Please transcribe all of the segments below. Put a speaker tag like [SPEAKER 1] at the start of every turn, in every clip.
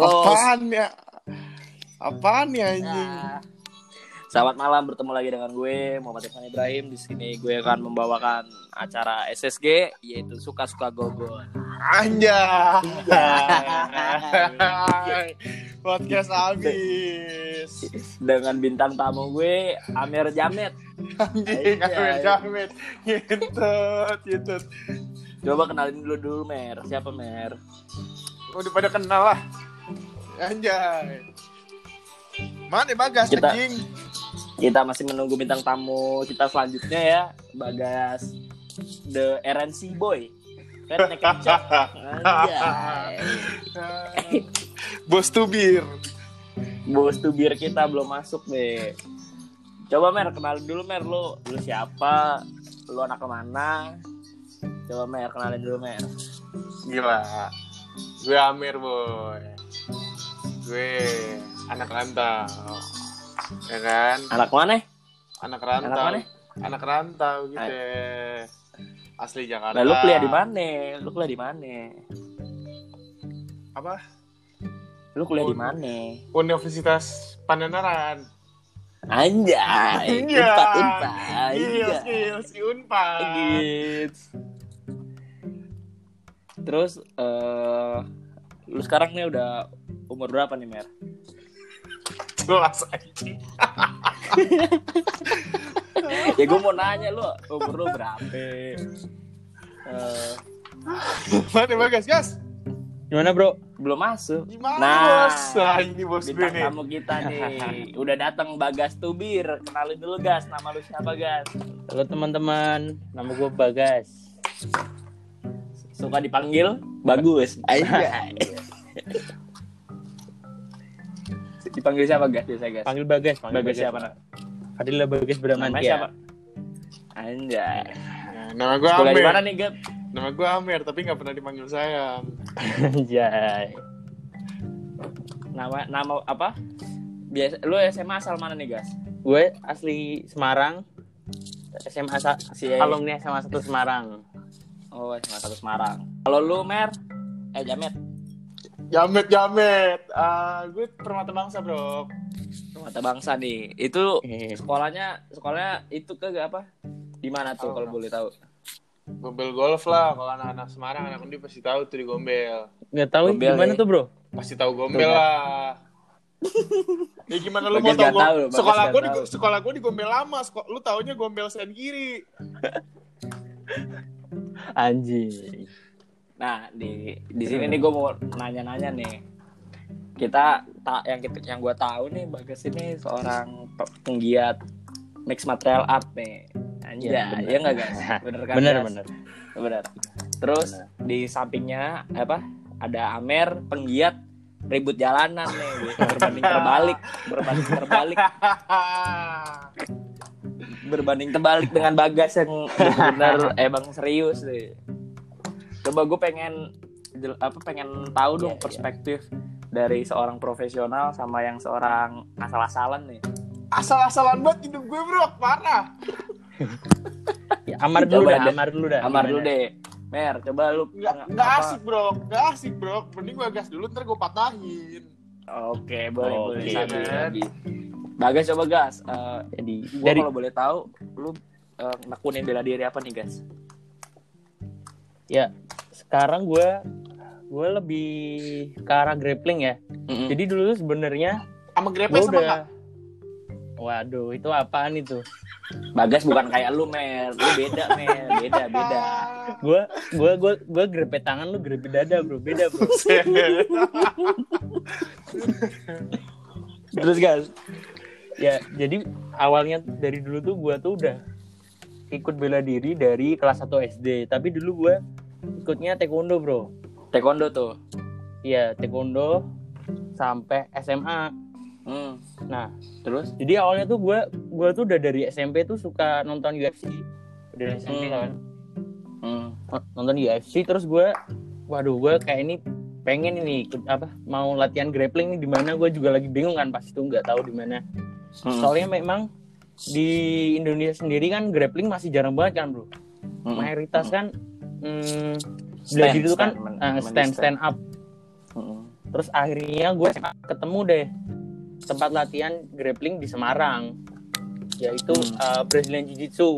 [SPEAKER 1] Halo.
[SPEAKER 2] Apaan ya? Apaan ya anjing?
[SPEAKER 1] Ya. Selamat malam bertemu lagi dengan gue Muhammad Irfan Ibrahim di sini gue akan membawakan acara SSG yaitu suka suka gogo.
[SPEAKER 2] Anjay. Podcast habis.
[SPEAKER 1] Dengan bintang tamu gue Amir Jamet.
[SPEAKER 2] Anjing. Amir Jamit. Ngintut, ngintut.
[SPEAKER 1] Coba kenalin dulu dulu Mer. Siapa Mer?
[SPEAKER 2] Udah pada kenal lah. Anjay. Mana Bagas
[SPEAKER 1] Kita-
[SPEAKER 2] anjing?
[SPEAKER 1] Kita masih menunggu bintang tamu kita selanjutnya ya Bagas The RNC Boy. Kan.
[SPEAKER 2] Bos tubir.
[SPEAKER 1] Bos tuh bir kita belum masuk deh. Coba Mer, kenalin dulu Mer, lu, lu siapa? Lu anak ke mana? Coba Mer, kenalin dulu Mer.
[SPEAKER 2] Gila. Gue Amir, boy. Gue anak rantau. Ya kan?
[SPEAKER 1] Anak mana?
[SPEAKER 2] Anak rantau.
[SPEAKER 1] Anak mana?
[SPEAKER 2] Anak rantau gitu. Asli Jakarta.
[SPEAKER 1] Nah, lu kuliah di mana? Lu kuliah di mana?
[SPEAKER 2] Apa?
[SPEAKER 1] Lu kuliah di mana?
[SPEAKER 2] Universitas Pananaran.
[SPEAKER 1] Anjay,
[SPEAKER 2] Iya.
[SPEAKER 1] unpad, unpad.
[SPEAKER 2] Iya,
[SPEAKER 1] Anjay.
[SPEAKER 2] si Unpad.
[SPEAKER 1] Terus, eh lu sekarang nih udah umur berapa nih Mer?
[SPEAKER 2] Jelas anjing.
[SPEAKER 1] ya gue mau nanya lu umur lu berapa? Eh,
[SPEAKER 2] Mana Bagas, Gas?
[SPEAKER 3] Gimana bro?
[SPEAKER 1] belum masuk.
[SPEAKER 2] Gimana,
[SPEAKER 1] Nah,
[SPEAKER 2] Bos? Nah, ini bos gue nih.
[SPEAKER 1] tamu kita nih udah datang Bagas Tubir. Kenalin dulu Gas, nama lu siapa Gas?
[SPEAKER 3] Halo teman-teman, nama gue Bagas.
[SPEAKER 1] Suka dipanggil Bagus.
[SPEAKER 3] Iya.
[SPEAKER 1] Dipanggil siapa Gas biasa Gas?
[SPEAKER 3] Panggil Bagas, panggil
[SPEAKER 1] Bagas siapa? nak?
[SPEAKER 3] Adalah Bagas Bramantia.
[SPEAKER 1] siapa? Anjay.
[SPEAKER 2] Nama gue
[SPEAKER 1] Sekolah di
[SPEAKER 2] Amir.
[SPEAKER 1] mana nih Gap?
[SPEAKER 2] Nama gue Amir, tapi nggak pernah dipanggil sayang.
[SPEAKER 3] Anjay.
[SPEAKER 1] Nama nama apa? Biasa lu SMA asal mana nih Gas?
[SPEAKER 3] Gue asli Semarang. SMA sa
[SPEAKER 1] Si
[SPEAKER 3] alumni SMA 1 Semarang.
[SPEAKER 1] Oh, SMA satu Semarang. Kalau lu Mer? Eh Jamet,
[SPEAKER 2] Jamet, Jamet. Ah, gue permata bangsa, bro.
[SPEAKER 1] mata bangsa nih. Itu
[SPEAKER 3] Eh,
[SPEAKER 1] sekolahnya sekolahnya itu kagak apa? Di mana tuh
[SPEAKER 2] Oh.
[SPEAKER 1] kalau boleh tahu?
[SPEAKER 2] Gombel golf lah. Kalau anak-anak Semarang, anak Undi pasti tahu tuh di Gombel.
[SPEAKER 3] Nggak tahu
[SPEAKER 1] Gombel
[SPEAKER 3] gimana
[SPEAKER 1] nih.
[SPEAKER 3] tuh bro?
[SPEAKER 2] Pasti tahu Gombel
[SPEAKER 1] Tuh,
[SPEAKER 2] lah. ya gimana lu mau tahu?
[SPEAKER 1] tahu,
[SPEAKER 2] sekolah gue di sekolah gue di Gombel lama. Seko- lu taunya Gombel sen kiri.
[SPEAKER 3] Anjing.
[SPEAKER 1] Nah, di di sini nih gue mau nanya-nanya nih. Kita tak yang kita yang gue tahu nih Bagas ini seorang pe- penggiat mix material art nih. Anjay,
[SPEAKER 3] Iya, bener.
[SPEAKER 1] ya enggak guys? Bener kan?
[SPEAKER 3] Bener bener.
[SPEAKER 1] Bener. Terus di sampingnya apa? Ada Amer penggiat ribut jalanan nih, berbanding terbalik, berbanding terbalik, berbanding terbalik dengan Bagas yang benar emang serius deh. Coba gue pengen apa pengen tahu dong
[SPEAKER 3] Iya, iya.
[SPEAKER 1] perspektif dari seorang profesional sama yang seorang asal-asalan nih.
[SPEAKER 2] Asal-asalan banget hidup gue, bro. Parah.
[SPEAKER 3] Ya, amar dulu
[SPEAKER 1] Coba
[SPEAKER 3] dah,
[SPEAKER 1] deh.
[SPEAKER 3] amar dulu dah.
[SPEAKER 1] Amar dulu deh. Mer, coba lu
[SPEAKER 2] Nggak, nggak asik, bro. Nggak asik, bro. Mending gue gas dulu, ntar gue patahin.
[SPEAKER 1] Oke, boleh
[SPEAKER 3] Oke,
[SPEAKER 1] boleh.
[SPEAKER 2] iya
[SPEAKER 1] Sabi,
[SPEAKER 2] kan?
[SPEAKER 1] sabi. Bagas coba gas. Eh,
[SPEAKER 3] Jadi
[SPEAKER 1] gua
[SPEAKER 3] dari
[SPEAKER 1] kalau boleh tahu, lu eh, nekunin bela diri apa nih, guys?
[SPEAKER 3] Ya sekarang gue gue lebih ke arah grappling ya. Jadi dulu sebenarnya
[SPEAKER 2] Sama
[SPEAKER 3] gue
[SPEAKER 2] grepes sama
[SPEAKER 3] udah
[SPEAKER 2] nggak?
[SPEAKER 3] Waduh, itu apaan itu?
[SPEAKER 1] Bagas bukan kayak lu, Mer. Lu beda, Mer. Beda, beda.
[SPEAKER 3] Gue gue gue gue grepe tangan lu grepe dada, Bro. Beda, Bro.
[SPEAKER 1] Terus, guys.
[SPEAKER 3] ya, jadi awalnya dari dulu tuh gue tuh udah ikut bela diri dari kelas 1 SD. Tapi dulu gue ikutnya taekwondo, Bro.
[SPEAKER 1] Taekwondo tuh.
[SPEAKER 3] Iya, taekwondo sampai SMA.
[SPEAKER 1] Hmm.
[SPEAKER 3] Nah,
[SPEAKER 1] Terus?
[SPEAKER 3] jadi awalnya tuh gue gue tuh udah dari SMP tuh suka nonton UFC. Udah dari SMP
[SPEAKER 1] Hmm.
[SPEAKER 3] kan.
[SPEAKER 1] Hmm.
[SPEAKER 3] nonton UFC terus gue waduh gue kayak ini pengen ini ikut apa mau latihan grappling di mana gue juga lagi bingung kan pas itu nggak tahu di mana
[SPEAKER 1] Hmm.
[SPEAKER 3] soalnya memang di Indonesia sendiri kan grappling masih jarang banget kan bro
[SPEAKER 1] Hmm.
[SPEAKER 3] mayoritas kan hmm,
[SPEAKER 1] Stand,
[SPEAKER 3] bela diri itu kan
[SPEAKER 1] stand, men- men-
[SPEAKER 3] stand stand up
[SPEAKER 1] Hmm.
[SPEAKER 3] terus akhirnya gue ketemu deh tempat latihan grappling di Semarang yaitu
[SPEAKER 1] Hmm.
[SPEAKER 3] uh, Brazilian Jiu Jitsu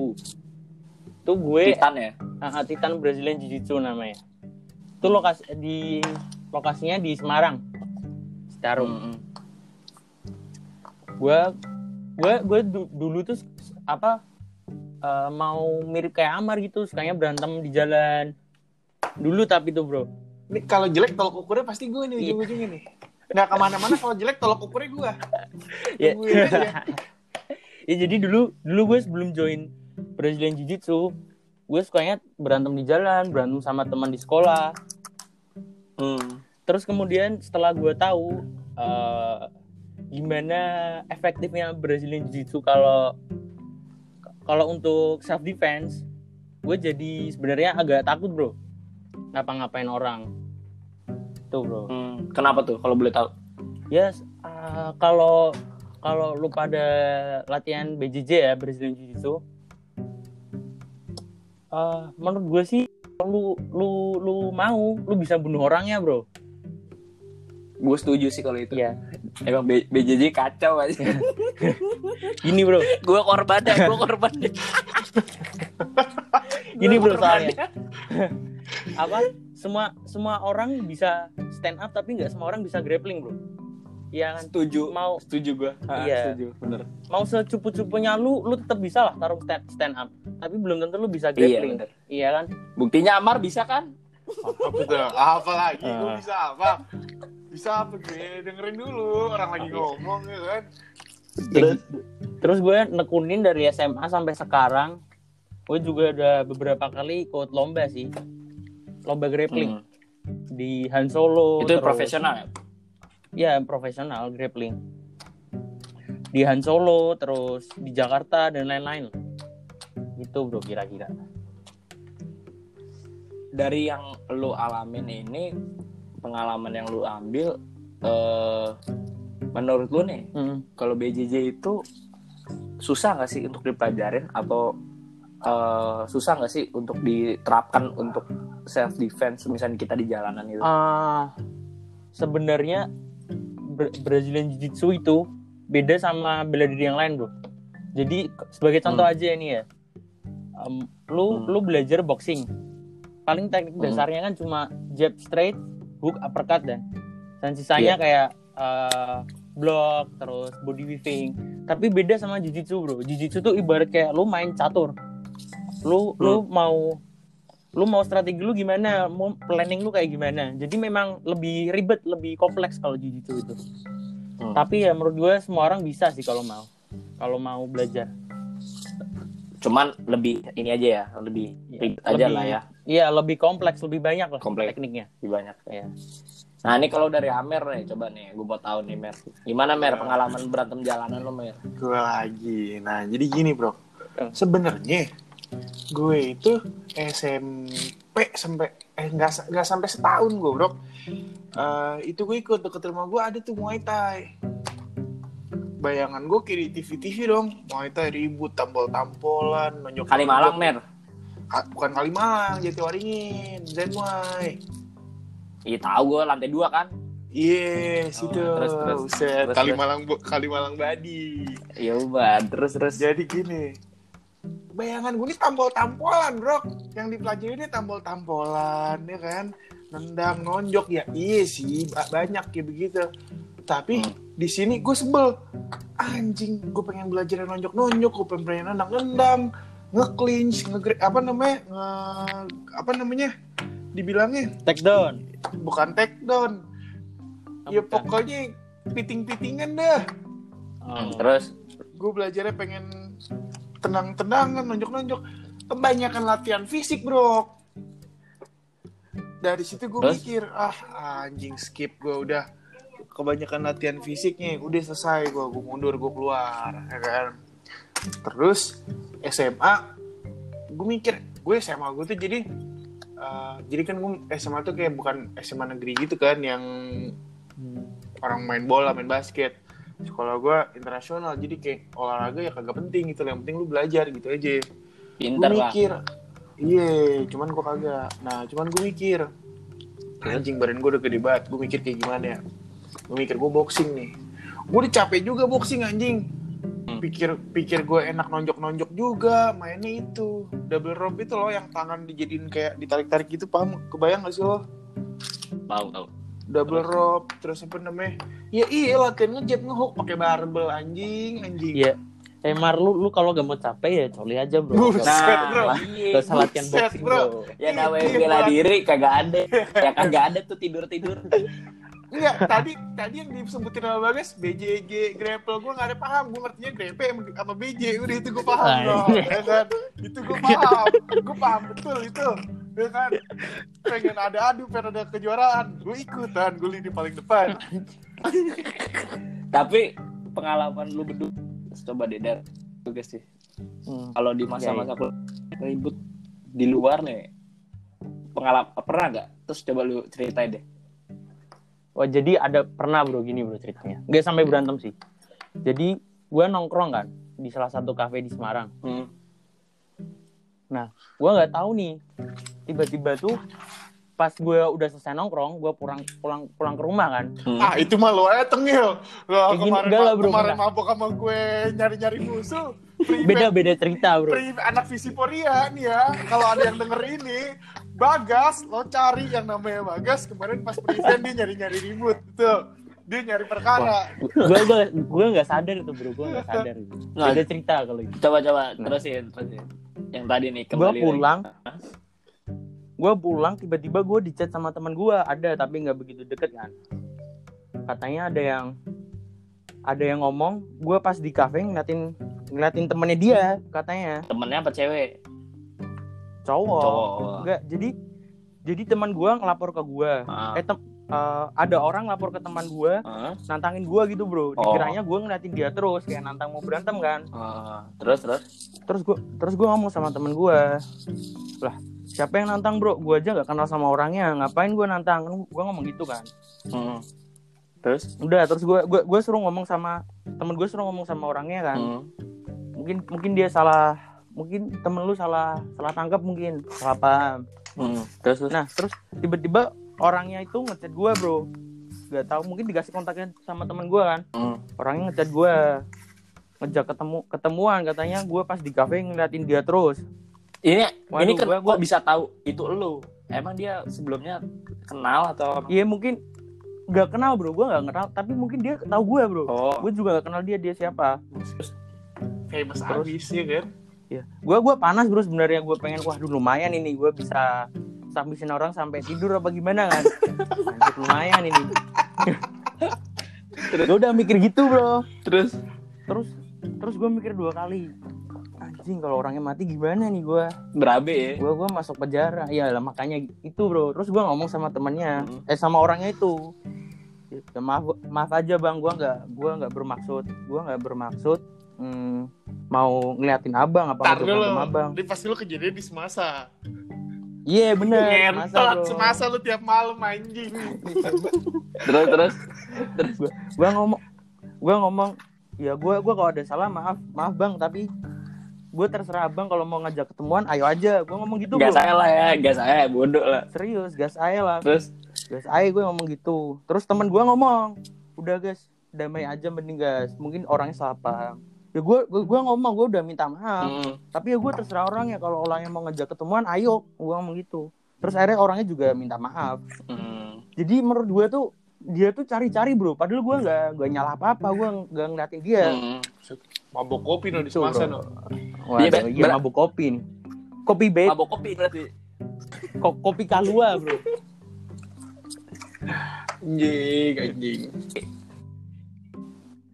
[SPEAKER 3] itu gue
[SPEAKER 1] Titan ya
[SPEAKER 3] uh, Titan Brazilian Jiu Jitsu namanya itu lokasi di lokasinya di Semarang Citarum
[SPEAKER 1] Mm-mm.
[SPEAKER 3] gue gue gue du- dulu tuh apa eh, mau mirip kayak Amar gitu sukanya berantem di jalan dulu tapi tuh bro
[SPEAKER 2] kalau jelek tolok ukurnya pasti gue nih
[SPEAKER 3] Iya.
[SPEAKER 2] ujung-ujungnya nih. Nggak ke mana-mana kalau jelek tolok ukurnya gue.
[SPEAKER 3] ya,
[SPEAKER 2] Tungguin aja.
[SPEAKER 3] ya jadi dulu dulu gue sebelum join Brazilian Jiu Jitsu gue sukanya berantem di jalan berantem sama teman di sekolah
[SPEAKER 1] Hmm.
[SPEAKER 3] terus kemudian setelah gue tahu eh, gimana efektifnya Brazilian Jiu Jitsu kalau kalau untuk self defense gue jadi sebenarnya agak takut bro ngapa-ngapain orang tuh bro
[SPEAKER 1] Hmm. Kenapa tuh kalau boleh tahu?
[SPEAKER 3] ya s- ah, kalau kalau lu pada latihan BJJ ya Brazilian Jiu Jitsu eh, menurut gue sih lu lu lu mau lu bisa bunuh orangnya bro
[SPEAKER 1] Gue setuju sih kalau itu.
[SPEAKER 3] Iya.
[SPEAKER 1] Emang B- BJJ kacau aja.
[SPEAKER 3] gini bro
[SPEAKER 1] gue korban dah, gue korban.
[SPEAKER 3] Gini
[SPEAKER 1] Gua
[SPEAKER 3] bro soalnya. apa semua semua orang bisa stand up tapi nggak semua orang bisa grappling bro Iya kan
[SPEAKER 1] Setuju.
[SPEAKER 3] mau
[SPEAKER 1] Setuju gue.
[SPEAKER 3] Iya.
[SPEAKER 1] Setuju. Bener.
[SPEAKER 3] mau secupu-cupunya lu lu tetap bisa lah taruh stand, stand up tapi belum tentu lu bisa
[SPEAKER 1] Iya
[SPEAKER 3] grappling
[SPEAKER 1] bener.
[SPEAKER 3] iya kan
[SPEAKER 1] Buktinya Amar bisa kan?
[SPEAKER 2] Apa tuh? Apa lagi? Gue
[SPEAKER 3] Ah.
[SPEAKER 2] bisa apa? Bisa apa gue? Dengerin dulu orang lagi ngomong ya kan.
[SPEAKER 3] terus terus gue nekunin dari SMA sampai sekarang gue juga udah beberapa kali ikut lomba sih lomba grappling
[SPEAKER 1] Hmm.
[SPEAKER 3] di Han Solo
[SPEAKER 1] Itu
[SPEAKER 3] terus-
[SPEAKER 1] profesional ya?
[SPEAKER 3] ya profesional grappling di Han Solo terus di Jakarta dan lain-lain itu bro kira-kira
[SPEAKER 1] Dari yang lu alamin ini, pengalaman yang lu ambil, eh menurut lu nih,
[SPEAKER 3] Hmm.
[SPEAKER 1] kalau BJJ itu susah nggak sih untuk dipelajarin atau eh, susah nggak sih untuk diterapkan untuk self defense misalnya kita di jalanan gitu?
[SPEAKER 3] Ah, sebenarnya Bra- Brazilian Jiu Jitsu itu beda sama bela diri yang lain bro jadi sebagai contoh
[SPEAKER 1] Hmm.
[SPEAKER 3] aja ini ya em, lu
[SPEAKER 1] Hmm.
[SPEAKER 3] lu belajar boxing paling teknik
[SPEAKER 1] Hmm.
[SPEAKER 3] dasarnya kan cuma jab straight hook uppercut dan dan sisanya
[SPEAKER 1] Iya.
[SPEAKER 3] kayak eh, block terus body weaving. Tapi beda sama jiu jitsu bro. Jiu jitsu tuh ibarat kayak lu main catur. Lu lu mau lu mau strategi lu gimana mau planning lu kayak gimana. Jadi memang lebih ribet lebih kompleks kalau jiu jitsu itu.
[SPEAKER 1] Hmm.
[SPEAKER 3] tapi ya menurut gue semua orang bisa sih kalau mau. Kalau mau belajar
[SPEAKER 1] Cuman lebih ini aja ya, lebih
[SPEAKER 3] Iya.
[SPEAKER 1] ribet aja
[SPEAKER 3] Lebih-
[SPEAKER 1] lah ya,
[SPEAKER 3] iya lebih kompleks lebih banyak lah
[SPEAKER 1] Kompleks.
[SPEAKER 3] tekniknya
[SPEAKER 1] lebih banyak.
[SPEAKER 3] Iya.
[SPEAKER 1] Nah ini kalau dari Amer nih, coba nih, gue mau tahu nih Mer, gimana Mer pengalaman berantem jalanan lo Mer?
[SPEAKER 2] Gue lagi. Nah, jadi gini, Bro. Sebenarnya gue itu SMP sampai eh nggak nggak sampai setahun gue, Bro. Eh, itu gue ikut deket rumah gue ada tuh Muay Thai. Bayangan gue kayak di TV-TV dong. Muay Thai ribut, tampol-tampolan, nonjok
[SPEAKER 1] Kali Malang Mer,
[SPEAKER 2] bukan Kalimalang, Jatiwaringin, Zen Muay.
[SPEAKER 1] iya tahu gue lantai dua kan?
[SPEAKER 2] Iya, situ.
[SPEAKER 1] terus, terus.
[SPEAKER 2] Buset,
[SPEAKER 1] Terus,
[SPEAKER 2] Kalimalang Kalimalang Badi.
[SPEAKER 1] Iya udah, terus terus.
[SPEAKER 2] Jadi gini, bayangan gue ini tampol-tampolan, bro. Yang dipelajari ini tampol-tampolan, ya kan? Nendang, nonjok, ya iya sih, ba- banyak kayak begitu. Tapi
[SPEAKER 1] Hmm.
[SPEAKER 2] di sini gue sebel. Anjing, gue pengen belajar yang nonjok-nonjok, gue pengen nendang-nendang, nge-clinch, nge apa namanya, nge, apa namanya, dibilangnya
[SPEAKER 3] take down
[SPEAKER 2] bukan take down. Ya
[SPEAKER 3] Bukan.
[SPEAKER 2] pokoknya piting-pitingan dah.
[SPEAKER 3] Oh.
[SPEAKER 1] Terus
[SPEAKER 2] gue belajarnya pengen tenang-tenangan, nonjok-nonjok. Kebanyakan latihan fisik, bro. Dari situ gue mikir, ah anjing skip gue udah kebanyakan latihan fisiknya, udah selesai gue, gue mundur, gue keluar, ya kan. Terus SMA, gue mikir, gue SMA gue tuh jadi, eh, jadi kan gue SMA tuh kayak bukan SMA negeri gitu kan, yang orang main bola, main basket. Sekolah gue internasional, jadi kayak olahraga ya kagak penting gitu. Yang penting lu belajar gitu aja. Gue
[SPEAKER 1] pinter
[SPEAKER 2] mikir, iya, cuman gue kagak. Nah, cuman gue mikir, anjing badan gue udah gede banget gue mikir kayak gimana ya gue mikir gue boxing nih gue udah capek juga boxing anjing
[SPEAKER 1] Hmm.
[SPEAKER 2] pikir pikir gue enak nonjok nonjok juga mainnya itu double rope itu loh yang tangan dijadiin kayak ditarik tarik gitu paham kebayang gak sih lo
[SPEAKER 1] tahu tahu
[SPEAKER 2] double rope terus apa namanya ya iya latihan ngejab ngehook pakai barbel anjing anjing
[SPEAKER 3] Iya. Eh Mar lu lu kalau gak mau capek ya coli aja bro.
[SPEAKER 2] Buset,
[SPEAKER 3] Gak
[SPEAKER 2] bro.
[SPEAKER 3] gak usah latihan boxing
[SPEAKER 2] bro.
[SPEAKER 3] bro.
[SPEAKER 1] ya namanya
[SPEAKER 2] Iya,
[SPEAKER 1] bela
[SPEAKER 2] Bang.
[SPEAKER 1] diri kagak ada ya kagak ada tuh tidur tidur
[SPEAKER 2] Enggak, tadi tadi yang disebutin sama Bagas BJJ grapple gue gak ada paham. Gue ngertinya grepe sama, BJ udah itu gue paham
[SPEAKER 3] Ah, iya.
[SPEAKER 2] ya kan? Itu gue paham gue paham betul itu ya kan? Pengen ada adu pengen ada kejuaraan gue ikutan gue lini paling depan.
[SPEAKER 1] Tapi pengalaman lu berdua coba deh dar. Juga sih.
[SPEAKER 3] Hmm.
[SPEAKER 1] kalau di masa-masa kuliah ribut di luar nih pengalaman pernah nggak? Terus coba lu ceritain deh
[SPEAKER 3] Oh jadi ada pernah bro gini bro ceritanya. Gak sampai berantem sih. Jadi gue nongkrong kan di salah satu kafe di Semarang.
[SPEAKER 1] hmm.
[SPEAKER 3] Gue nggak tahu nih. Tiba-tiba tuh pas gue udah selesai nongkrong, gue pulang pulang pulang ke rumah kan.
[SPEAKER 1] Hmm.
[SPEAKER 2] ah itu mah lo aja tengil Lah,
[SPEAKER 3] Kayak gini,
[SPEAKER 2] kemarin
[SPEAKER 3] enggak lah, bro,
[SPEAKER 2] kemarin
[SPEAKER 3] enggak.
[SPEAKER 2] mabok sama gue nyari-nyari musuh
[SPEAKER 3] Beda beda cerita bro.
[SPEAKER 2] Pri- anak Visiporia nih ya kalau ada yang denger ini Bagas lo cari yang namanya Bagas kemarin pas present dia nyari-nyari ribut tuh dia nyari perkara
[SPEAKER 3] Gue gue gue nggak sadar itu bro. Gue nggak sadar. Itu.
[SPEAKER 1] Nah.
[SPEAKER 3] Beda cerita kalau itu.
[SPEAKER 1] coba coba
[SPEAKER 3] Nah.
[SPEAKER 1] terusin terusin yang tadi nih
[SPEAKER 3] Gue
[SPEAKER 1] kembali lagi.
[SPEAKER 3] pulang. Gue pulang tiba-tiba gue dicat sama teman gue ada tapi nggak begitu deket kan. Katanya ada yang ada yang ngomong gue pas di kafe ngeliatin ngeliatin temennya dia katanya.
[SPEAKER 1] Temennya apa cewek?
[SPEAKER 3] Cowok,
[SPEAKER 1] Cowok.
[SPEAKER 3] enggak jadi jadi teman gua ngelapor ke gua.
[SPEAKER 1] Ah.
[SPEAKER 3] eh tem- eh, ada orang lapor ke teman gua
[SPEAKER 1] Ah,
[SPEAKER 3] nantangin gua gitu bro.
[SPEAKER 1] Oh.
[SPEAKER 3] dikiranya gua ngeliatin dia terus kayak nantang mau berantem kan?
[SPEAKER 1] Ah. terus terus?
[SPEAKER 3] Terus gua terus gua ngomong sama teman gua. Lah siapa yang nantang bro? Gua aja nggak kenal sama orangnya. Ngapain gua nantang? Kan gua ngomong gitu kan?
[SPEAKER 1] Hmm. terus?
[SPEAKER 3] Udah terus gua gua, gua suruh ngomong sama temen gua suruh ngomong sama orangnya kan?
[SPEAKER 1] Hmm.
[SPEAKER 3] Mungkin mungkin dia salah mungkin temen lu salah salah tangkap mungkin salah paham
[SPEAKER 1] Hmm. terus terus
[SPEAKER 3] Nah, terus tiba-tiba orangnya itu ngechat gue, bro. Gak tahu, mungkin dikasih kontaknya sama teman gue kan.
[SPEAKER 1] Hmm.
[SPEAKER 3] Orangnya ngechat gue, ngejak ketemu ketemuan katanya gue pas di kafe ngeliatin dia terus.
[SPEAKER 1] ini
[SPEAKER 3] Waduh,
[SPEAKER 1] ini kan
[SPEAKER 3] gua- gua-
[SPEAKER 1] bisa tahu itu lu emang dia sebelumnya kenal atau
[SPEAKER 3] Iya mungkin gak kenal bro, gue gak kenal. Tapi mungkin dia tahu gue bro.
[SPEAKER 1] oh
[SPEAKER 3] Gue juga gak kenal dia dia siapa.
[SPEAKER 2] Famous
[SPEAKER 3] Terus?
[SPEAKER 2] abis ya kan?
[SPEAKER 3] Iya. Gue gua panas bro sebenarnya. Gue pengen wah dulu lumayan ini. Gue bisa sambisin orang sampai tidur apa gimana kan. Anjir, lumayan ini. gue udah mikir gitu bro.
[SPEAKER 1] terus?
[SPEAKER 3] Terus terus gue mikir dua kali. Anjing kalau orangnya mati gimana nih gue
[SPEAKER 1] berabe ya?
[SPEAKER 3] Gue gua masuk penjara. Ya lah makanya itu bro. Terus gue ngomong sama temennya.
[SPEAKER 1] Hmm.
[SPEAKER 3] eh sama orangnya itu. Ya, maaf maaf aja bang. Gue nggak gua nggak bermaksud gue nggak bermaksud hmm, mau ngeliatin abang apa
[SPEAKER 2] Ntar dulu.
[SPEAKER 3] berantem abang?
[SPEAKER 2] Ini pasti lu kejadian di semasa.
[SPEAKER 3] Iya bener.
[SPEAKER 2] Ngentot semasa lu. tiap malam anjing.
[SPEAKER 1] Terus terus.
[SPEAKER 3] Gue ngomong gue ngomong ya gue gua kalau ada salah maaf maaf bang. Tapi gue terserah abang kalau mau ngajak ketemuan ayo aja. Gue ngomong gitu
[SPEAKER 1] gas saya lah ya gas saya bodoh lah.
[SPEAKER 3] Serius gas aja lah.
[SPEAKER 1] Terus?
[SPEAKER 3] Gas aja gue ngomong gitu. Terus teman gue ngomong udah guys damai aja mending guys mungkin orangnya salah paham ya gue gue ngomong gue udah minta maaf.
[SPEAKER 1] Hmm.
[SPEAKER 3] tapi ya gue terserah orangnya kalau orangnya mau ngajak ketemuan ayo gue ngomong gitu terus akhirnya orangnya juga minta maaf.
[SPEAKER 1] Hmm.
[SPEAKER 3] jadi menurut gue tuh dia tuh cari-cari bro. Padahal gue nggak nggak nyalah apa apa gue nggak ngeliatin dia.
[SPEAKER 1] Hmm.
[SPEAKER 2] mabok kopi no di
[SPEAKER 3] Itu,
[SPEAKER 2] semasa no.
[SPEAKER 3] Wah,
[SPEAKER 1] Iya,
[SPEAKER 3] iya, mabuk kopi nih. Kopi bed.
[SPEAKER 1] Mabok kopi berarti.
[SPEAKER 3] Ko- kopi kalua bro.
[SPEAKER 2] Anjing anjing.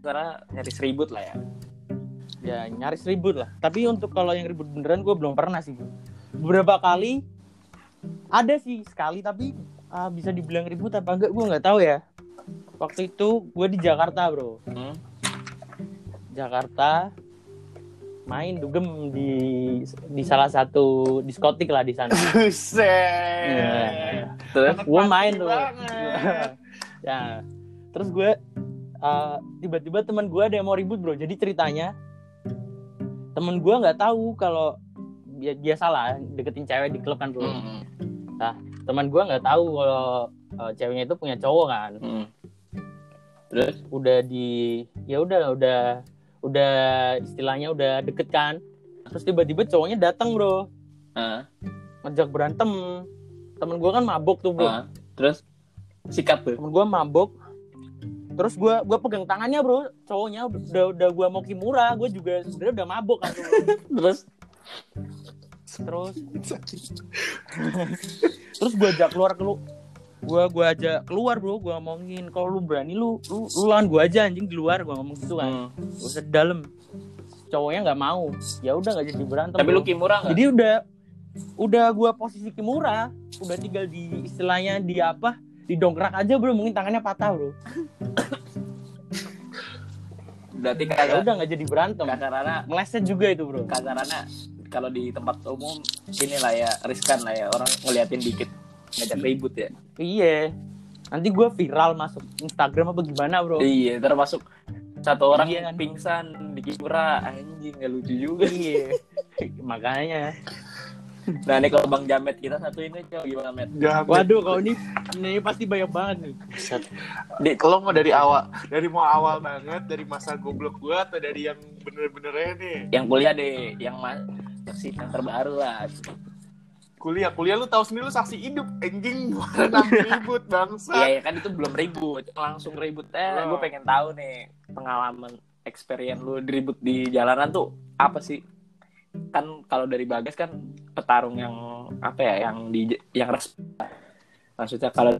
[SPEAKER 1] Karena nyaris ribut lah ya
[SPEAKER 3] ya nyaris ribut lah. Tapi untuk kalau yang ribut beneran gue belum pernah sih bro. beberapa kali ada sih sekali tapi ah, bisa dibilang ribut apa enggak gue nggak tahu ya. Waktu itu gue di Jakarta bro.
[SPEAKER 1] Hmm.
[SPEAKER 3] Jakarta main dugem di di salah satu diskotik lah di sana. Iya.
[SPEAKER 1] terus?
[SPEAKER 3] Gue main tuh. ya. Terus gue uh, tiba-tiba teman gue ada yang mau ribut bro. Jadi ceritanya temen gue nggak tahu kalau dia, salah deketin cewek di klub kan bro
[SPEAKER 1] Hmm.
[SPEAKER 3] teman gue nggak tahu kalau uh, ceweknya itu punya cowok kan
[SPEAKER 1] Hmm. Terus?
[SPEAKER 3] udah di ya udah udah udah istilahnya udah deket kan terus tiba-tiba cowoknya datang bro
[SPEAKER 1] Ah,
[SPEAKER 3] ngajak berantem temen gue kan mabuk tuh bro
[SPEAKER 1] ah. Terus? Sikat tuh.
[SPEAKER 3] temen gue mabuk terus gue gua pegang tangannya bro cowoknya udah udah gue mau kimura gue juga sebenarnya udah mabuk kan.
[SPEAKER 1] Terus?
[SPEAKER 3] terus terus gue ajak keluar ke lu gue gua ajak keluar bro gue ngomongin kalau lu berani lu lu, lu lawan gue aja anjing di luar gue ngomong gitu kan
[SPEAKER 1] Hmm.
[SPEAKER 3] Gak di dalam cowoknya nggak mau ya udah nggak jadi berantem
[SPEAKER 1] Tapi
[SPEAKER 3] bro.
[SPEAKER 1] lu kimura nggak?
[SPEAKER 3] jadi udah udah gua posisi kimura udah tinggal di istilahnya di apa di dongkrak aja bro. Mungkin tangannya patah bro.
[SPEAKER 1] Berarti
[SPEAKER 3] ya
[SPEAKER 1] kagak
[SPEAKER 3] udah nggak jadi berantem.
[SPEAKER 1] kasarannya
[SPEAKER 3] meleset juga itu bro.
[SPEAKER 1] kasarannya kalau di tempat umum inilah ya riskan lah ya orang ngeliatin dikit ngajak ribut ya.
[SPEAKER 3] iya. Nanti gua viral masuk Instagram apa gimana bro?
[SPEAKER 1] Iya, termasuk satu orang
[SPEAKER 3] Iya kan.
[SPEAKER 1] pingsan di kimura anjing nggak lucu juga.
[SPEAKER 3] iya. Makanya
[SPEAKER 1] Nah ini kalau Bang Jamet kita satu ini coba gimana Met?
[SPEAKER 2] Jamet.
[SPEAKER 3] waduh kalau ini ini pasti banyak banget nih.
[SPEAKER 1] Di,
[SPEAKER 2] Lo mau dari awal, dari mau awal banget, dari masa goblok gua atau dari yang bener-benernya nih?
[SPEAKER 1] yang kuliah deh, yang mas versi yang terbaru lah.
[SPEAKER 2] Kuliah, kuliah lu tahu sendiri lu saksi hidup, anjing gimana ribut bangsa.
[SPEAKER 1] Iya ya kan itu belum ribut, langsung ribut. Eh,
[SPEAKER 2] Oh.
[SPEAKER 1] gue pengen tahu nih pengalaman experience lu ribut di jalanan tuh apa sih? Kan kalau dari Bagas kan petarung yang apa ya, yang di yang res maksudnya kalau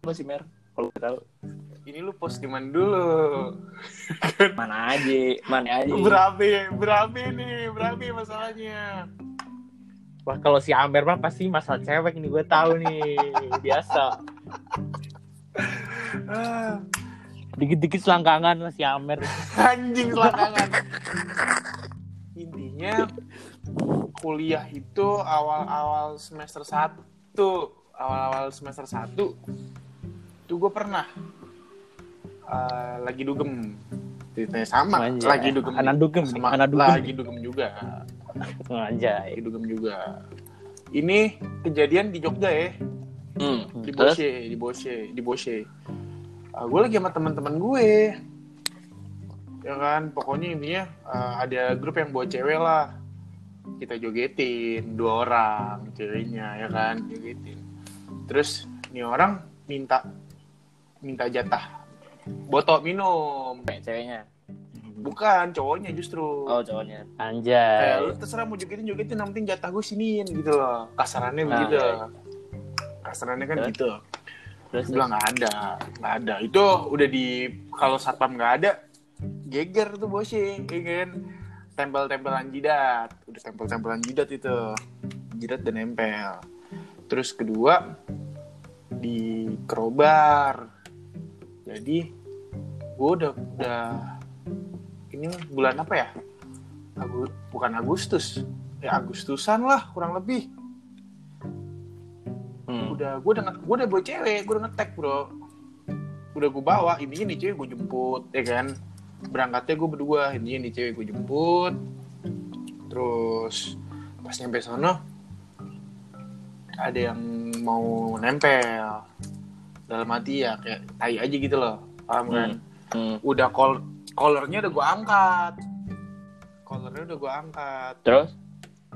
[SPEAKER 1] apa sih Mer? Kalau tahu
[SPEAKER 2] Ini lu post di mana dulu?
[SPEAKER 1] mana aja, mana aja.
[SPEAKER 2] Berabe, berabe nih, berabe masalahnya.
[SPEAKER 3] wah kalau si Amer mah pasti masalah cewek nih gue tahu nih biasa
[SPEAKER 2] Ah,
[SPEAKER 3] dikit-dikit selangkangan lah si Amer
[SPEAKER 2] anjing selangkangan. Intinya kuliah itu awal-awal semester 1 awal-awal semester 1 tuh gue pernah eh, lagi dugem ceritanya sama
[SPEAKER 3] Anjay.
[SPEAKER 2] lagi dugem
[SPEAKER 3] Anak dugem
[SPEAKER 2] sama
[SPEAKER 3] anak dugem.
[SPEAKER 2] lagi dugem juga
[SPEAKER 3] Anjay.
[SPEAKER 2] lagi dugem juga ini kejadian di Jogja ya
[SPEAKER 1] Hmm.
[SPEAKER 2] di? Boshe di Boshe di Boshe Ah, gue lagi sama teman-teman gue ya kan pokoknya intinya ah, ada grup yang bawa cewek lah kita jogetin dua orang ceweknya ya kan jogetin terus ini orang minta minta jatah botol minum
[SPEAKER 1] Kayak ceweknya.
[SPEAKER 2] bukan cowoknya justru
[SPEAKER 1] Oh, cowoknya.
[SPEAKER 3] Anjay.
[SPEAKER 2] lu terserah mau jogetin jogetin yang penting jatah gue siniin gitu loh kasarannya
[SPEAKER 1] Ah,
[SPEAKER 2] begitu
[SPEAKER 1] iya.
[SPEAKER 2] kasarannya kan
[SPEAKER 1] Terus?
[SPEAKER 2] gitu
[SPEAKER 1] Terus
[SPEAKER 2] bilang nggak ada, nggak ada. Itu udah di kalau satpam nggak ada, geger tuh bosnya, ya kan? Tempel-tempelan jidat, udah tempel-tempelan jidat itu, jidat dan nempel. Terus kedua di kerobar. Jadi gue udah udah ini bulan apa ya? Agu, bukan Agustus, ya Agustusan lah kurang lebih. Udah gue udah gue udah bawa cewek gue udah ngetek bro. Udah gue bawa intinya nih cewek gue jemput ya kan? Berangkatnya gue berdua intinya nih cewek gue jemput. Terus pas nyampe sono ada yang mau nempel. Dalam hati ya kayak tai aja gitu loh paham kan?
[SPEAKER 1] Hmm.
[SPEAKER 2] udah kol collarnya udah gue angkat. Collarnya udah gue angkat.
[SPEAKER 1] Terus?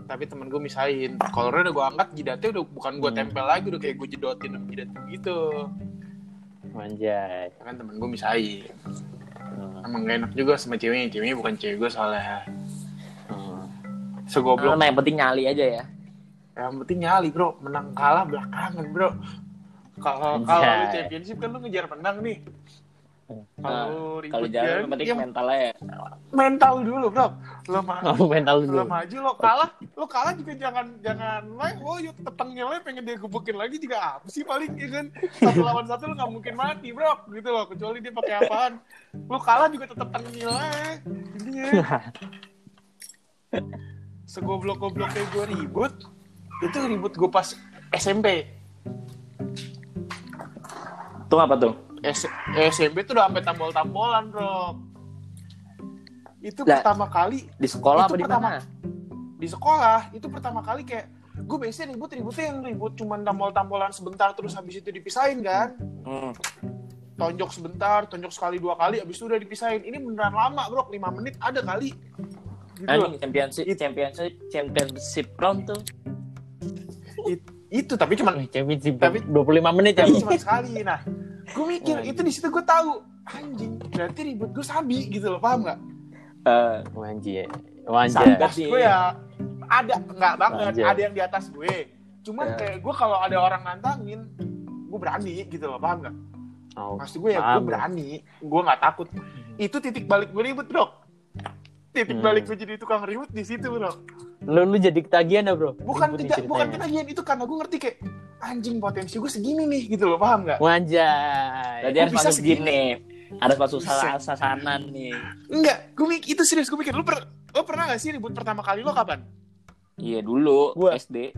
[SPEAKER 2] Tapi temen gue misahin collarnya udah gue angkat jidatnya udah bukan gue
[SPEAKER 3] Hmm.
[SPEAKER 2] tempel lagi udah kayak gue jedotin sama jidat gitu. Ya kan temen gue misahin
[SPEAKER 3] Hmm.
[SPEAKER 2] emang gak enak juga sama ceweknya ceweknya bukan cewek gue soalnya
[SPEAKER 3] Hmm.
[SPEAKER 2] segoblok
[SPEAKER 1] Nah, yang penting nyali aja ya.
[SPEAKER 2] yang penting nyali bro menang kalah belakangan bro kalau kalau lu championship kan lu ngejar menang nih kalau ribut
[SPEAKER 1] Kalau jalan yang penting
[SPEAKER 2] ya
[SPEAKER 1] mentalnya ya.
[SPEAKER 2] mental dulu bro. Lo ma
[SPEAKER 3] Oh, mental dulu.
[SPEAKER 2] maju lo kalah lo kalah juga jangan jangan main oh yuk tetangnya lo pengen dia gebukin lagi juga apa sih paling ya kan? Satu lawan satu lo nggak mungkin mati bro. Gitu loh kecuali dia pakai apaan. Lo kalah juga tetap tengil aja intinya segoblok gobloknya gue ribut itu ribut gue pas SMP
[SPEAKER 1] Tuh apa tuh?
[SPEAKER 2] S SMP tuh udah sampai tampol-tampolan bro itu
[SPEAKER 1] Lah.
[SPEAKER 2] pertama kali
[SPEAKER 1] Di sekolah apa di
[SPEAKER 2] pertama.
[SPEAKER 1] mana?
[SPEAKER 2] di sekolah itu pertama kali kayak gue biasanya ribut ributnya yang ribut cuman tampol-tampolan sebentar terus habis itu dipisahin kan
[SPEAKER 1] Hmm.
[SPEAKER 2] tonjok sebentar tonjok sekali dua kali habis itu udah dipisahin ini beneran lama bro 5 menit ada kali gitu.
[SPEAKER 1] Anjing championship championship championship round tuh.
[SPEAKER 2] It- itu tapi cuman Tapi-
[SPEAKER 3] 25 menit ya.
[SPEAKER 2] tapi cuma sekali nah gue mikir
[SPEAKER 1] Oh,
[SPEAKER 2] itu di situ gue tahu anjing berarti ribut gue sabi gitu loh paham nggak
[SPEAKER 1] Eh,
[SPEAKER 3] Wanji. Wanji.
[SPEAKER 1] Sangat.
[SPEAKER 2] Pas gue ya ada nggak banget ada yang di atas gue cuman
[SPEAKER 1] Ya.
[SPEAKER 2] kayak gue kalau ada orang nantangin gue berani gitu loh paham nggak
[SPEAKER 3] Oh,
[SPEAKER 2] maksud gue ya gue berani gue nggak takut itu titik balik gue ribut bro titik
[SPEAKER 3] Hmm.
[SPEAKER 2] balik gue jadi tukang ribut di situ bro
[SPEAKER 3] Lu, lu jadi ketagihan ya, Bro?
[SPEAKER 2] bukan tidak bukan ketagihan itu karena gue ngerti kayak anjing potensi gue segini nih gitu loh paham nggak
[SPEAKER 3] Wanjay.
[SPEAKER 1] Jadi harus
[SPEAKER 2] bisa segini?
[SPEAKER 1] gini. Harus masuk salah sasanan nih.
[SPEAKER 2] enggak gue mikir itu serius gue mikir lu per, lo pernah gak sih ribut pertama kali lo kapan
[SPEAKER 1] Iya dulu
[SPEAKER 3] Gua-
[SPEAKER 1] SD.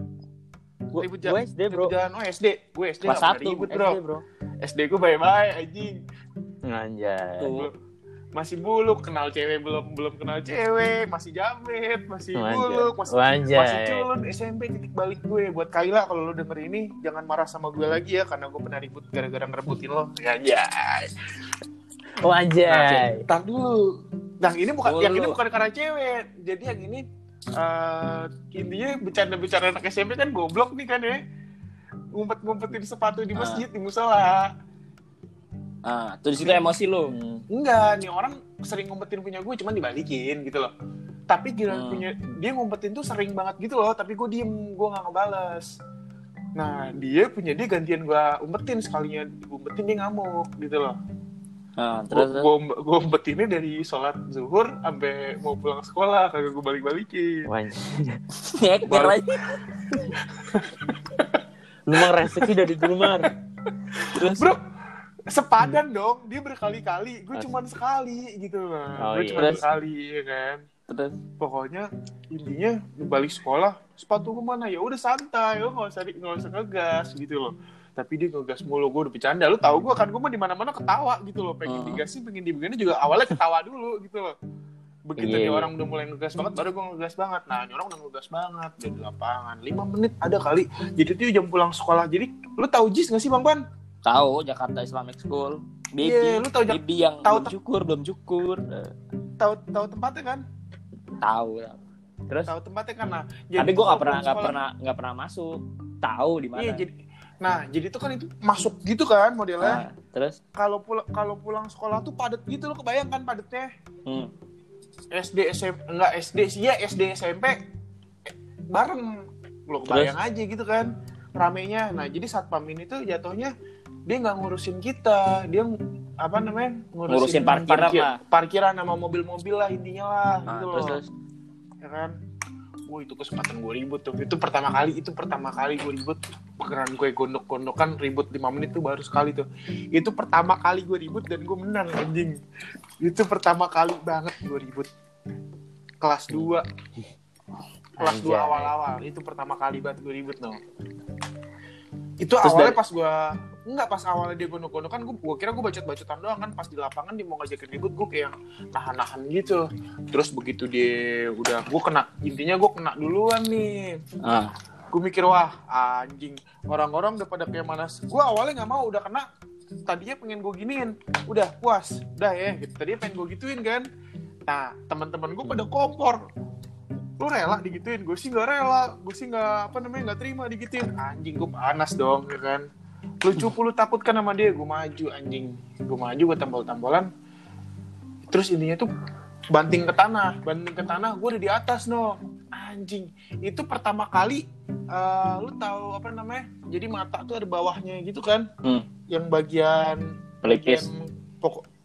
[SPEAKER 3] Gua SD, Bro.
[SPEAKER 2] jalan oh SD gue SD
[SPEAKER 1] Kelas satu,
[SPEAKER 2] ribut bro
[SPEAKER 3] SD, Bro.
[SPEAKER 2] SD gue bye bye anjing
[SPEAKER 3] Anjay.
[SPEAKER 1] Tuh.
[SPEAKER 2] Masih buluk kenal cewek belum belum kenal cewek masih jamet masih
[SPEAKER 3] Wanjay.
[SPEAKER 2] buluk masih
[SPEAKER 3] Wanjay.
[SPEAKER 2] masih culun SMP titik balik gue buat Kaila kalau lo denger ini jangan marah sama gue lagi ya karena gue pernah ribut gara-gara ngerebutin lo ya ya
[SPEAKER 3] Wanjay.
[SPEAKER 2] Ntar dulu nah ini bukan
[SPEAKER 1] Dulu.
[SPEAKER 2] yang ini bukan karena cewek jadi yang ini eh intinya bercanda-bercanda anak SMP kan goblok nih kan ya ngumpet-ngumpetin sepatu di
[SPEAKER 1] Ah.
[SPEAKER 2] masjid di musola
[SPEAKER 1] Ah, tuh di situ emosi lu.
[SPEAKER 3] Hmm.
[SPEAKER 2] Enggak, nih orang sering ngumpetin punya gue cuman dibalikin gitu loh. Tapi gila
[SPEAKER 1] Hmm.
[SPEAKER 2] punya dia ngumpetin tuh sering banget gitu loh, tapi gue diem, gue nggak ngebales. Nah dia punya dia gantian gue umpetin sekalinya gue umpetin dia ngamuk gitu loh.
[SPEAKER 1] Ah,
[SPEAKER 2] Terus gue gue umpetinnya dari sholat zuhur sampai mau pulang sekolah kagak gue balik balikin.
[SPEAKER 1] Nyeker lagi.
[SPEAKER 3] Lu mah rezeki dari dulu, Mar.
[SPEAKER 1] Terus
[SPEAKER 2] Bro, sepadan dong. Dia berkali-kali, gue cuman sekali gitu loh.
[SPEAKER 3] Oh,
[SPEAKER 2] gue
[SPEAKER 3] iya.
[SPEAKER 2] cuma
[SPEAKER 1] Terus?
[SPEAKER 2] sekali ya kan.
[SPEAKER 1] terus
[SPEAKER 2] pokoknya intinya balik sekolah sepatu gue mana ya udah santai lo nggak usah nggak usah ngegas gitu loh tapi dia ngegas mulu gue udah bercanda lu tahu gue kan gue mah di mana mana ketawa gitu loh pengen
[SPEAKER 1] Hmm.
[SPEAKER 2] digasin pengen dibegini juga awalnya ketawa dulu gitu loh begitu nih
[SPEAKER 3] iya.
[SPEAKER 2] orang udah mulai ngegas banget baru gue ngegas banget nah ini orang udah ngegas banget udah di lapangan lima menit ada kali jadi tuh jam pulang sekolah jadi lu tahu jis gak sih bang Pan
[SPEAKER 1] tahu Jakarta Islamic School. Baby,
[SPEAKER 2] Iya, lu tahu
[SPEAKER 1] yang
[SPEAKER 2] tahu
[SPEAKER 1] belum cukur, belum cukur.
[SPEAKER 2] Tahu tahu tempatnya kan
[SPEAKER 1] tahu. Terus
[SPEAKER 2] tahu tempatnya kan nah
[SPEAKER 1] tapi
[SPEAKER 2] tuh
[SPEAKER 1] gue nggak pernah nggak pernah nggak pernah masuk. Tahu di mana.
[SPEAKER 2] iya jadi nah jadi tuh kan itu masuk gitu kan modelnya
[SPEAKER 1] Ah, terus
[SPEAKER 2] kalau pulang kalau pulang sekolah tuh padat gitu lo kebayang kan padatnya
[SPEAKER 1] hmm.
[SPEAKER 2] SD SMP enggak SD sih ya SD SMP bareng lo kebayang aja gitu kan ramenya nah jadi satpam ini tuh jatuhnya dia nggak ngurusin kita dia apa namanya
[SPEAKER 1] Ngurusin parkiran
[SPEAKER 2] parkir-
[SPEAKER 1] lah.
[SPEAKER 2] parkiran sama mobil-mobil lah intinya lah
[SPEAKER 1] Ah,
[SPEAKER 2] gitu loh.
[SPEAKER 1] terus? Terus
[SPEAKER 2] ya kan? Wah itu kesempatan gue ribut tuh. Itu pertama kali itu pertama kali gue ribut. Pegeran gue gondok-gondokan ribut 5 menit tuh baru sekali tuh. Itu pertama kali gue ribut dan gue menang anjing. Itu pertama kali banget gue ribut. Kelas 2 kelas 2
[SPEAKER 3] Anjay.
[SPEAKER 2] awal-awal. Itu pertama kali banget gue ribut no itu
[SPEAKER 1] Terus
[SPEAKER 2] awalnya
[SPEAKER 1] dari-
[SPEAKER 2] pas gue enggak pas awalnya dia gondok-gondokan gue gue kira gue bacot-bacotan doang kan. Pas di lapangan dia mau ngajakin ribut gue kayak nahan-nahan gitu. Terus begitu dia udah gue kena intinya gue kena duluan nih.
[SPEAKER 1] Ah.
[SPEAKER 2] Gue mikir wah anjing orang-orang udah pada kayak mana. Gue awalnya nggak mau udah kena tadinya pengen gue giniin. Udah puas udah ya gitu. Tadinya pengen gue gituin kan. Nah teman-teman gue pada kompor lu rela digituin gue sih nggak rela gue sih nggak apa namanya nggak terima digituin. Anjing gue panas dong ya kan. Lu cupu lu takut kan sama dia gue maju anjing. Gue maju gue tampol-tampolan terus intinya tuh banting ke tanah banting ke tanah gue udah di atas no. Anjing itu pertama kali eh, lu tahu apa namanya jadi mata tuh ada bawahnya gitu kan.
[SPEAKER 1] Hmm.
[SPEAKER 2] yang bagian
[SPEAKER 1] pelipis.
[SPEAKER 2] bagian pokok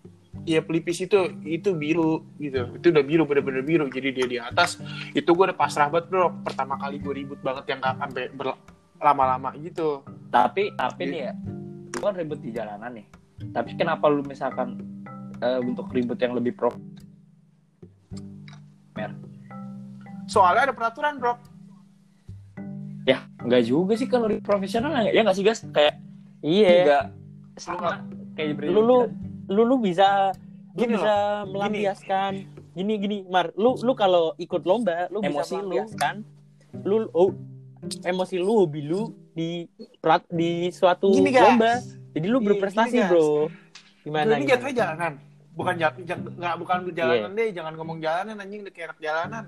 [SPEAKER 2] Iya pelipis itu itu biru gitu. Itu udah biru bener-bener biru. Jadi dia di atas itu gue udah pasrah banget bro. Pertama kali gue ribut banget yang gak sampai berlama-lama gitu.
[SPEAKER 1] Tapi tapi nih ya kan ribut di jalanan nih. Tapi kenapa lu misalkan eh, untuk ribut yang lebih pro?
[SPEAKER 2] Soalnya ada peraturan bro.
[SPEAKER 1] Ya nggak juga sih kalau profesional ya nggak sih guys kayak
[SPEAKER 3] Iya.
[SPEAKER 1] nggak sama kayak
[SPEAKER 3] Lu lu lu lu bisa lu
[SPEAKER 2] Gini
[SPEAKER 3] bisa melampiaskan. Gini gini Mar lu lu kalau ikut lomba lu
[SPEAKER 1] Emosi
[SPEAKER 3] bisa
[SPEAKER 1] lu.
[SPEAKER 3] melampiaskan. Lu oh emosi lu hobi lu di plat di suatu
[SPEAKER 2] Gini, guys.
[SPEAKER 3] lomba. Jadi lu
[SPEAKER 2] Iya,
[SPEAKER 3] berprestasi
[SPEAKER 2] gini,
[SPEAKER 3] bro. gimana
[SPEAKER 2] Lu ini jatuhnya jalanan. Bukan jat, jat- nggak bukan jalanan deh, jangan ngomong jalanan anjing. Udah kayak jalanan.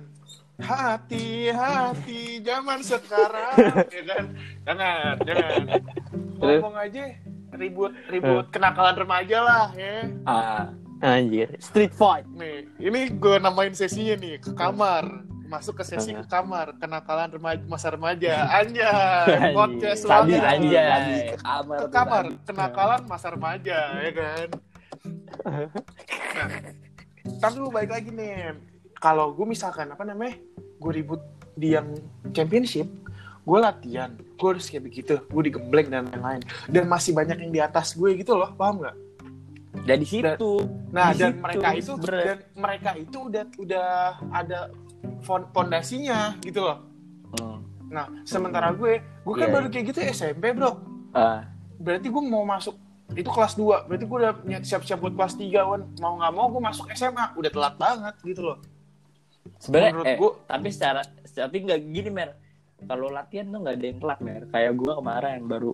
[SPEAKER 2] Hati-hati zaman sekarang, ya kan? Jangan, jangan. Ngomong aja ribut ribut kenakalan remaja lah ya.
[SPEAKER 1] Ah,
[SPEAKER 3] anjir street fight
[SPEAKER 2] Nih, ini gue namain sesinya nih ke kamar. Masuk ke sesi ke kamar kenakalan remaja masa remaja. Anjay, podcast banget.
[SPEAKER 3] anjay.
[SPEAKER 1] ke kamar.
[SPEAKER 2] ke kamar kenakalan masa remaja ya kan nah, tapi lu balik lagi nih kalau gue misalkan apa namanya gue ribut di yang championship gue latihan gue harus kayak begitu gue digembleng dan lain-lain. Dan masih banyak yang di atas gue gitu loh paham nggak?
[SPEAKER 1] Dari situ.
[SPEAKER 2] nah
[SPEAKER 1] Di
[SPEAKER 2] dan
[SPEAKER 1] situ,
[SPEAKER 2] mereka itu
[SPEAKER 1] bener.
[SPEAKER 2] dan mereka itu udah udah ada fon- fondasinya gitu loh.
[SPEAKER 1] Hmm.
[SPEAKER 2] nah sementara gue gue kan
[SPEAKER 1] Iya,
[SPEAKER 2] baru kayak gitu SMP bro.
[SPEAKER 1] Ah,
[SPEAKER 2] berarti gue mau masuk itu kelas 2 berarti gue udah siap-siap buat kelas 3 wan. Mau nggak mau gue masuk SMA. Udah telat banget gitu loh.
[SPEAKER 1] Sebenarnya eh,
[SPEAKER 2] gua-
[SPEAKER 1] tapi secara tapi nggak gini mer kalau latihan tuh nggak ada yang telat mer. Kayak gue kemarin baru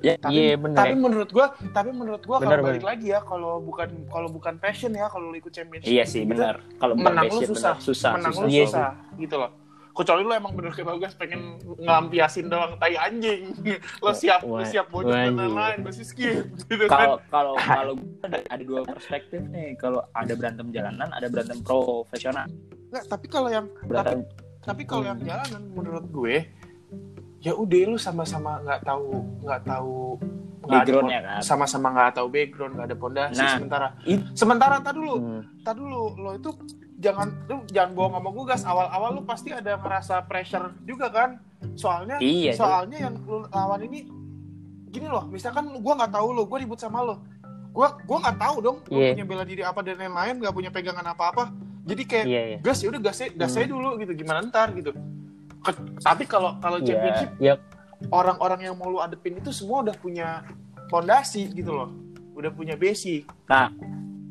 [SPEAKER 1] ya
[SPEAKER 2] tapi,
[SPEAKER 3] Iya, bener
[SPEAKER 2] tapi
[SPEAKER 3] ya.
[SPEAKER 2] menurut gue tapi menurut gue kalau balik lagi ya kalau bukan kalau bukan passion ya kalau ikut championship
[SPEAKER 1] iya sih
[SPEAKER 2] gitu,
[SPEAKER 1] benar kalau
[SPEAKER 2] menang lu susah.
[SPEAKER 1] susah
[SPEAKER 2] menang
[SPEAKER 1] susah,
[SPEAKER 2] lu
[SPEAKER 3] Iya
[SPEAKER 2] susah gitu loh. Kecuali lu emang bener kayak bagus pengen ngelampiasin doang tai anjing. Lo siap lo siap bocor
[SPEAKER 3] wah,
[SPEAKER 2] dan lain-lain pasti skip gitu
[SPEAKER 1] kalau
[SPEAKER 2] kan.
[SPEAKER 1] Kalau kalau gue ada, ada dua perspektif nih. Kalau ada berantem jalanan ada berantem profesional.
[SPEAKER 2] Nggak, tapi kalau yang
[SPEAKER 1] berantem
[SPEAKER 2] tapi kalau yang jalanan menurut gue ya udah lu sama-sama nggak tahu nggak tahu
[SPEAKER 1] Backgroundnya kan.
[SPEAKER 2] sama-sama nggak tahu background nggak ada pondasi
[SPEAKER 1] Nah,
[SPEAKER 2] sementara
[SPEAKER 1] it-
[SPEAKER 2] sementara tadi dulu
[SPEAKER 3] Hmm.
[SPEAKER 2] tadi dulu lo itu jangan lu jangan bohong sama gue gas awal-awal lu pasti ada ngerasa pressure juga kan soalnya
[SPEAKER 1] Iya,
[SPEAKER 2] soalnya yang lu lawan ini gini loh misalkan gue nggak tahu lo gue ribut sama lo gue gue nggak tahu dong gue
[SPEAKER 3] Iya.
[SPEAKER 2] punya bela diri apa dan lain-lain nggak punya pegangan apa-apa jadi kayak
[SPEAKER 3] iya iya
[SPEAKER 2] gas ya udah gas gas
[SPEAKER 3] Hmm.
[SPEAKER 2] saya dulu gitu gimana ntar gitu Ke- tapi kalau kalau
[SPEAKER 3] Iya,
[SPEAKER 2] championship
[SPEAKER 3] ya
[SPEAKER 2] orang-orang yang mau lu adepin itu semua udah punya fondasi gitu loh udah punya basic
[SPEAKER 1] Nah,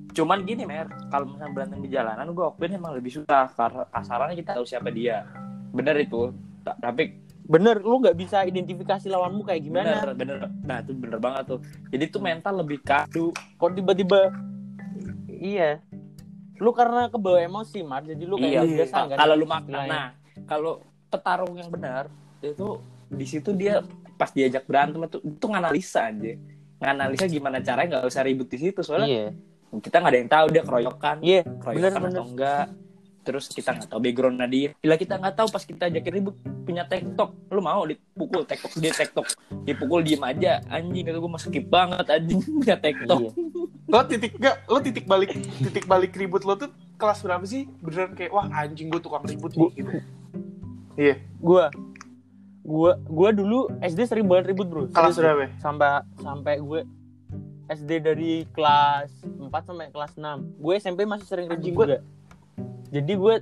[SPEAKER 1] cuman gini mer, kalau misalnya berantem di jalanan, gue akuin emang lebih susah karena kasarannya kita tahu siapa dia. Bener itu. Ta- Tapi
[SPEAKER 3] bener lu nggak bisa identifikasi lawanmu kayak gimana
[SPEAKER 1] bener, bener. Nah itu bener banget tuh. Jadi tuh mental lebih kadu.
[SPEAKER 3] kok tiba-tiba iya lu karena kebawa emosi mar. Jadi lu kayak
[SPEAKER 1] Iya.
[SPEAKER 3] biasa kan
[SPEAKER 1] Kalau lu makan,
[SPEAKER 3] Istilahnya.
[SPEAKER 1] nah kalau petarung yang benar itu di situ dia pas diajak berantem itu itu nganalisa aja. Nganalisa gimana caranya nggak usah ribut di situ soalnya
[SPEAKER 3] iya.
[SPEAKER 1] kita nggak ada yang tahu dia keroyokan.
[SPEAKER 3] iya
[SPEAKER 1] keroyokan
[SPEAKER 3] bener
[SPEAKER 1] atau
[SPEAKER 3] bener
[SPEAKER 1] enggak. Terus kita nggak tahu backgroundnya dia. Bila kita nggak tahu pas kita ajakin ribut punya tektok. Lu mau dipukul tektok dia tektok. Dipukul diem aja. Anjing itu gue skip banget anjing punya tektok.
[SPEAKER 3] Iya
[SPEAKER 2] lo titik gak lo titik balik titik balik ribut lo tuh kelas berapa sih? Beneran kayak wah anjing gue tukang ribut nih gitu. Iya
[SPEAKER 3] gua gua gua dulu SD sering banget ribut bro.
[SPEAKER 2] Kelas berapa?
[SPEAKER 3] sampai sampai gue SD dari kelas 4 sampai kelas 6 gue SMP masih sering ribut
[SPEAKER 2] Anjing,
[SPEAKER 3] juga. Jadi gue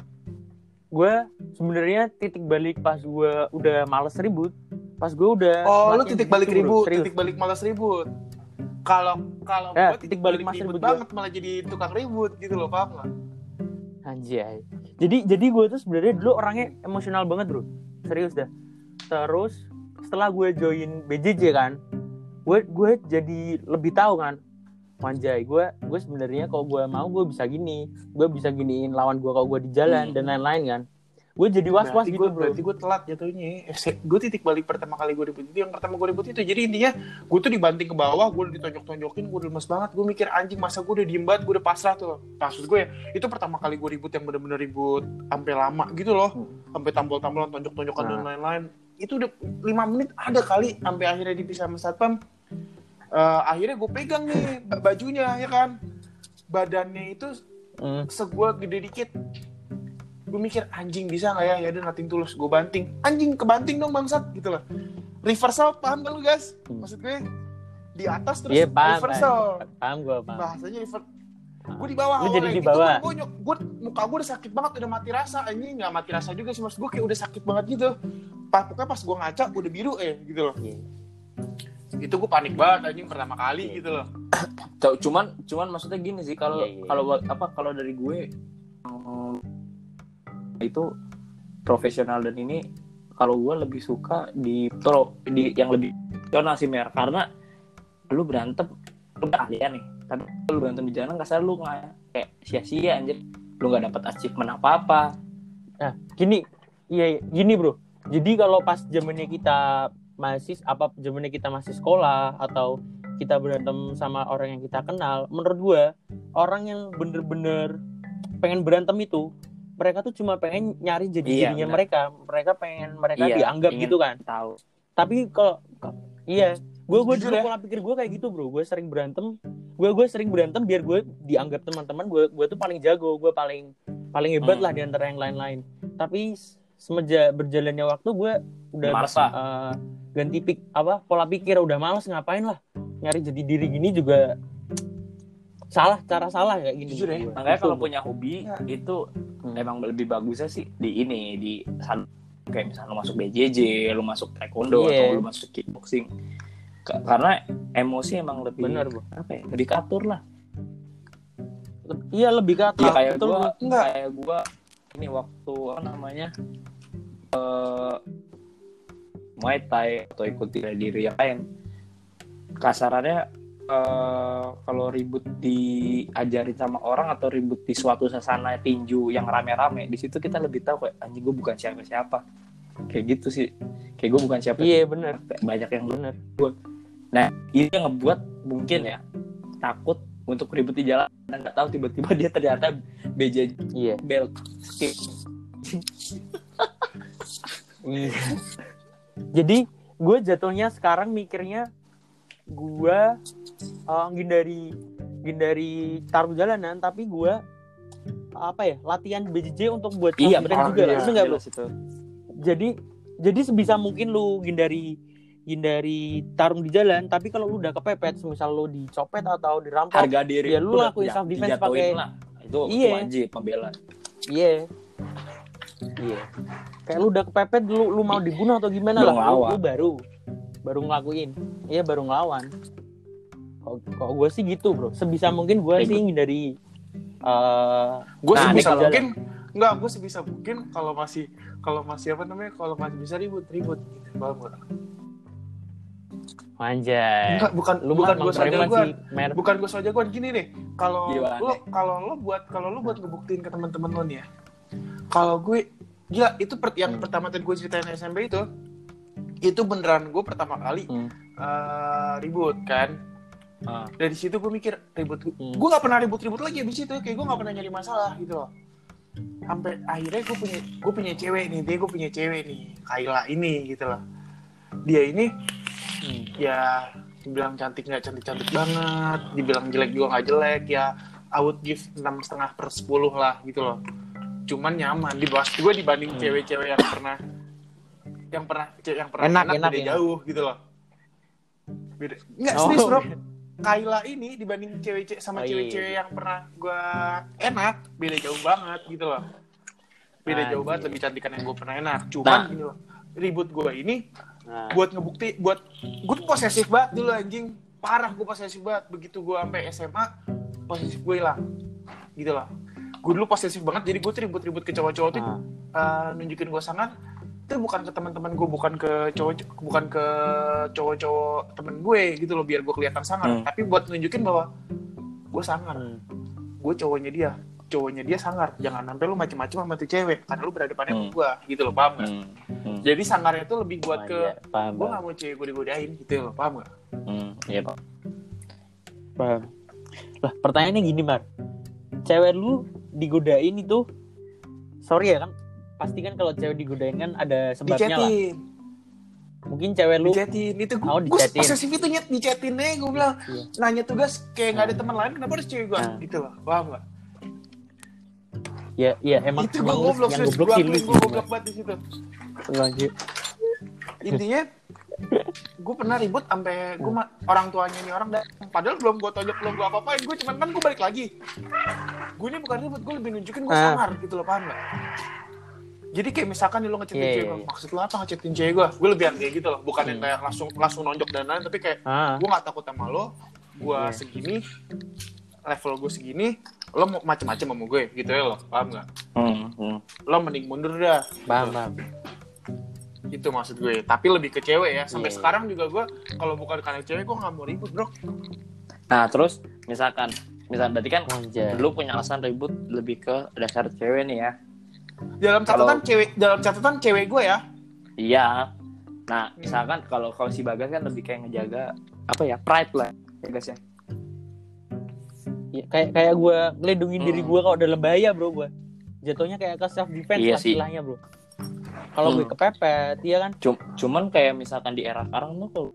[SPEAKER 3] gue sebenarnya titik balik pas gue udah males ribut pas gue udah
[SPEAKER 2] oh lo
[SPEAKER 3] semakin
[SPEAKER 2] titik balik
[SPEAKER 3] gitu,
[SPEAKER 2] ribut titik balik malas ribut kalau kalau
[SPEAKER 3] Ya,
[SPEAKER 2] gua
[SPEAKER 3] titik balik mas ribut
[SPEAKER 2] banget malah jadi tukang ribut gitu loh paham nggak
[SPEAKER 3] Anjay. Jadi jadi gue tuh sebenarnya dulu orangnya emosional banget bro. Serius dah. Terus setelah gue join BJJ kan, gue gue jadi lebih tahu kan. Manjay, gue gue sebenarnya kalau gue mau gue bisa gini, gue bisa giniin lawan gue kalau gue di jalan
[SPEAKER 1] Hmm.
[SPEAKER 3] dan lain-lain kan. Gue jadi was was gitu
[SPEAKER 2] gue
[SPEAKER 3] bro.
[SPEAKER 2] berarti gue telat jatuhnya. Gue titik balik pertama kali gue ribut itu yang pertama gue ribut itu. Jadi intinya gue tuh dibanting ke bawah gue ditonjok-tonjokin gue udah lemes banget. Gue mikir anjing masa gue udah diem banget gue udah pasrah tuh. Maksud gue ya itu pertama kali gue ribut yang bener-bener ribut sampai lama gitu loh. Sampai tampol-tampolan tonjok-tonjokan dan
[SPEAKER 3] Nah.
[SPEAKER 2] lain-lain. Itu udah lima menit ada kali sampai akhirnya dipisah sama satpam. Eh, akhirnya gue pegang nih bajunya ya kan? Badannya itu
[SPEAKER 3] Hmm.
[SPEAKER 2] segua gede dikit gue mikir anjing bisa nggak ya? Ya udah nating tulus gue banting. Anjing kebanting dong bangsat gitu loh. Reversal paham kan lu guys?
[SPEAKER 3] Hmm.
[SPEAKER 2] maksud gue di atas terus
[SPEAKER 3] Iya paham,
[SPEAKER 2] reversal.
[SPEAKER 3] paham, paham gue paham.
[SPEAKER 2] bahasanya rever gue di bawah
[SPEAKER 3] Lu jadi di
[SPEAKER 2] Itu
[SPEAKER 3] bawah.
[SPEAKER 2] gue nyok gue muka gue udah sakit banget udah mati rasa. Anjing nggak mati rasa juga sih maksud gue kayak udah sakit banget gitu. Pas pokoknya pas gue ngaca udah biru eh gitu loh.
[SPEAKER 3] Iya.
[SPEAKER 2] itu gue panik banget anjing pertama kali gitu loh.
[SPEAKER 1] Cuman cuman maksudnya gini sih kalau
[SPEAKER 3] Iya, iya.
[SPEAKER 1] kalau apa kalau dari gue itu profesional dan ini kalau gue lebih suka di pro di yang lebih profesional sih mer. Karena lu berantem lu udah ahlian nih. Tapi lu berantem di jalan kasar lu nggak kayak sia-sia anjir. Lu nggak dapat achievement apa apa
[SPEAKER 3] Nah, gini, iya, gini bro. Jadi kalau pas zamannya kita masih apa zamannya kita masih sekolah atau kita berantem sama orang yang kita kenal, menurut gua orang yang bener-bener pengen berantem itu mereka tuh cuma pengen nyari jadi
[SPEAKER 1] Iya,
[SPEAKER 3] dirinya
[SPEAKER 1] benar.
[SPEAKER 3] mereka, mereka pengen mereka
[SPEAKER 1] Iya,
[SPEAKER 3] dianggap gitu kan.
[SPEAKER 1] tahu
[SPEAKER 3] Tapi kalau iya, gue gue juga
[SPEAKER 2] ya.
[SPEAKER 3] pola pikir gue kayak gitu bro. Gue sering berantem, gue gue sering berantem biar gue dianggap teman-teman gue gue tuh paling jago, gue paling paling hebat
[SPEAKER 1] Hmm.
[SPEAKER 3] lah di antara yang lain-lain. Tapi semenjak berjalannya waktu gue udah
[SPEAKER 1] Males lah.
[SPEAKER 3] eh, ganti pik apa pola pikir udah males ngapain lah nyari jadi diri gini juga salah cara salah kayak gini.
[SPEAKER 2] Jujur ya,
[SPEAKER 3] gua.
[SPEAKER 1] makanya kalau punya hobi
[SPEAKER 2] Ya.
[SPEAKER 1] itu
[SPEAKER 3] Hmm.
[SPEAKER 1] emang lebih bagusnya sih di ini di san- kayak misalnya lu masuk BJJ lu masuk taekwondo
[SPEAKER 3] Iya.
[SPEAKER 1] atau lu masuk kickboxing Ka- karena emosi emang lebih
[SPEAKER 3] Bener, Bro.
[SPEAKER 1] apa ya lebih katur lah
[SPEAKER 3] Iya lebih ke atas.
[SPEAKER 1] ya kayak.
[SPEAKER 2] Enggak.
[SPEAKER 1] kayak gua ini waktu apa namanya eh Muay Thai atau ikut bela diri yang lain kasarannya eh kalau ribut diajarin sama orang atau ribut di suatu sasana tinju yang rame-rame di situ kita lebih tahu kayak anjing gue bukan siapa-siapa kayak gitu sih kayak gue bukan siapa
[SPEAKER 3] Iya bener
[SPEAKER 1] banyak yang
[SPEAKER 3] bener.
[SPEAKER 1] nah ini yang ngebuat mungkin ya takut untuk ribut di jalan dan nggak tahu tiba-tiba dia ternyata BJ
[SPEAKER 3] Iya.
[SPEAKER 1] belt skip
[SPEAKER 3] Iya. Jadi gue jatuhnya sekarang mikirnya gue uh, ngindari ngindari taruh jalanan tapi gue apa ya latihan BJJ untuk buat
[SPEAKER 1] iya betul.
[SPEAKER 3] juga
[SPEAKER 2] iya,
[SPEAKER 3] itu enggak bro
[SPEAKER 1] itu.
[SPEAKER 3] Jadi jadi sebisa mungkin lu hindari hindari tarung di jalan tapi kalau lu udah kepepet misal lu dicopet atau dirampok
[SPEAKER 1] harga diri
[SPEAKER 3] Ya, lu lakuin
[SPEAKER 1] ja-
[SPEAKER 3] self defense pakai-
[SPEAKER 1] lah. Itu,
[SPEAKER 3] Iya.
[SPEAKER 1] wajib pembela.
[SPEAKER 3] Iya. Iya. Kayak lu udah kepepet lu lu mau dibunuh atau gimana
[SPEAKER 1] Lu
[SPEAKER 3] lah lu, lu baru baru ngelakuin. Iya baru ngelawan kok gue sih gitu bro. Sebisa mungkin gue sih hindari eh
[SPEAKER 2] gue
[SPEAKER 1] Nah,
[SPEAKER 2] sebisa mungkin Enggak, gue sebisa mungkin kalau masih kalau masih apa namanya kalau masih bisa ribut ribut gitu nggak?
[SPEAKER 3] anjay.
[SPEAKER 2] Enggak, bukan
[SPEAKER 3] lu
[SPEAKER 2] bukan gue saja gue bukan gue saja gue gini nih. Kalau
[SPEAKER 1] Gimana
[SPEAKER 2] lo kalau lo buat kalau lo buat ngebuktiin ke teman-teman lo nih ya. Kalau gue gila itu per- yang
[SPEAKER 3] Hmm.
[SPEAKER 2] pertama tadi gue ceritain SMP itu itu beneran gue pertama kali
[SPEAKER 3] Hmm.
[SPEAKER 2] eh, ribut kan
[SPEAKER 1] Ah.
[SPEAKER 2] dari situ gue mikir ribut
[SPEAKER 3] Hmm.
[SPEAKER 2] gue nggak pernah ribut-ribut lagi abis itu kayak gue nggak pernah nyari masalah gitu loh sampai akhirnya gue punya gue punya cewek nih dia gue punya cewek nih Kayla ini gitu loh dia ini
[SPEAKER 3] Hmm.
[SPEAKER 2] ya dibilang cantik nggak cantik cantik banget dibilang jelek juga nggak jelek ya I would give enam setengah per 10 lah gitu loh cuman nyaman di bawah gue dibanding
[SPEAKER 3] Hmm.
[SPEAKER 2] cewek-cewek yang pernah yang pernah cewek yang pernah
[SPEAKER 3] Enak,
[SPEAKER 2] enak,
[SPEAKER 3] enak,
[SPEAKER 2] beda
[SPEAKER 3] enak.
[SPEAKER 2] jauh gitu loh beda nggak
[SPEAKER 3] Oh,
[SPEAKER 2] serius bro Kayla ini dibanding cewek-cewek sama
[SPEAKER 3] Oh, iya,
[SPEAKER 2] cewek-cewek yang pernah gue enak beda jauh banget gitu loh. Beda jauh banget lebih cantikan yang gue pernah enak. Cuman
[SPEAKER 1] Nah.
[SPEAKER 2] gini loh ribut gue ini
[SPEAKER 3] Nah.
[SPEAKER 2] buat ngebukti buat gue tuh posesif banget dulu anjing. Parah gue posesif banget. Begitu gue sampai SMA posesif gue hilang. Gitu loh. Gue dulu posesif banget jadi gue tuh ribut-ribut ke cowok-cowok tuh uh, nunjukin gue sangat itu bukan ke teman-teman gue bukan ke cowok bukan ke cowok-cowok temen gue gitu loh biar gue kelihatan sangar
[SPEAKER 1] Hmm.
[SPEAKER 2] tapi buat nunjukin bahwa gue sangar
[SPEAKER 3] Hmm.
[SPEAKER 2] gue cowoknya dia cowoknya dia sangar jangan sampai lu macem-macem sama tuh cewek karena lu berhadapannya sama
[SPEAKER 1] Hmm.
[SPEAKER 2] gue gitu loh paham nggak
[SPEAKER 1] Hmm. Hmm.
[SPEAKER 2] jadi sangarnya itu lebih buat ke
[SPEAKER 3] Iya, paham,
[SPEAKER 2] gue gak mau cewek gue digodain gitu loh paham gak?
[SPEAKER 1] Hmm. Iya, Pak.
[SPEAKER 3] Paham. Lah, pertanyaannya gini, Mar. Cewek lu digodain itu sorry ya kan pasti kan kalau cewek digodain kan ada sebabnya lah. Mungkin cewek lu
[SPEAKER 2] dicetin itu gue
[SPEAKER 3] Oh,
[SPEAKER 2] gue posesif itu nyet dicetin aja gue bilang
[SPEAKER 3] Iya.
[SPEAKER 2] nanya tugas kayak nggak ada
[SPEAKER 3] Nah.
[SPEAKER 2] teman lain kenapa harus cewek gue
[SPEAKER 3] Nah.
[SPEAKER 2] gitu loh paham gak?
[SPEAKER 3] ya ya emang
[SPEAKER 2] itu gue goblok
[SPEAKER 3] yang goblok
[SPEAKER 2] gue
[SPEAKER 3] sih
[SPEAKER 2] gue goblok banget di situ
[SPEAKER 3] Lanjut.
[SPEAKER 2] intinya gue pernah ribut sampai gue ma- orang tuanya ini orang datang padahal belum gue tonjok belum gue apa apain gue cuman kan gue balik lagi gue ini bukan ribut gue lebih nunjukin gue
[SPEAKER 3] Ah.
[SPEAKER 2] sangar gitu loh paham gak jadi kayak misalkan nih lo ngechatin
[SPEAKER 3] Iya,
[SPEAKER 2] cewek
[SPEAKER 3] iya,
[SPEAKER 2] gue
[SPEAKER 3] iya.
[SPEAKER 2] maksud lo apa ngechatin cewek gue gue lebih kayak gitu loh bukan yang
[SPEAKER 3] Hmm.
[SPEAKER 2] kayak langsung langsung nonjok dan lain tapi kayak
[SPEAKER 3] Ah.
[SPEAKER 2] gue gak takut sama lo gue
[SPEAKER 3] Iya.
[SPEAKER 2] segini level gue segini lo mau macem-macem sama gue gitu ya lo paham gak
[SPEAKER 1] Hmm. Hmm.
[SPEAKER 2] lo mending mundur dah
[SPEAKER 3] Paham, paham.
[SPEAKER 2] itu maksud gue tapi lebih ke cewek ya sampai
[SPEAKER 1] Iya.
[SPEAKER 2] sekarang juga gue kalau bukan karena cewek gue nggak mau ribut bro
[SPEAKER 1] Nah, terus misalkan misal berarti kan
[SPEAKER 3] Anjay.
[SPEAKER 1] lu punya alasan ribut lebih ke dasar cewek nih ya.
[SPEAKER 2] Dalam catatan
[SPEAKER 1] Kalau-
[SPEAKER 2] cewek dalam catatan cewek gue ya
[SPEAKER 1] Iya. Nah, misalkan kalau kalau si Bagas kan lebih kayak ngejaga apa ya? Pride lah. Ya guys ya.
[SPEAKER 3] Ya, kayak kayak gue ngelindungin diri
[SPEAKER 1] Hmm.
[SPEAKER 3] gue kalau dalam bahaya bro gue jatuhnya kayak ke self defense
[SPEAKER 1] Iya
[SPEAKER 3] lah istilahnya bro kalau gue
[SPEAKER 1] Hmm.
[SPEAKER 3] kepepet iya kan
[SPEAKER 1] Cum- cuman kayak misalkan di era sekarang tuh kalau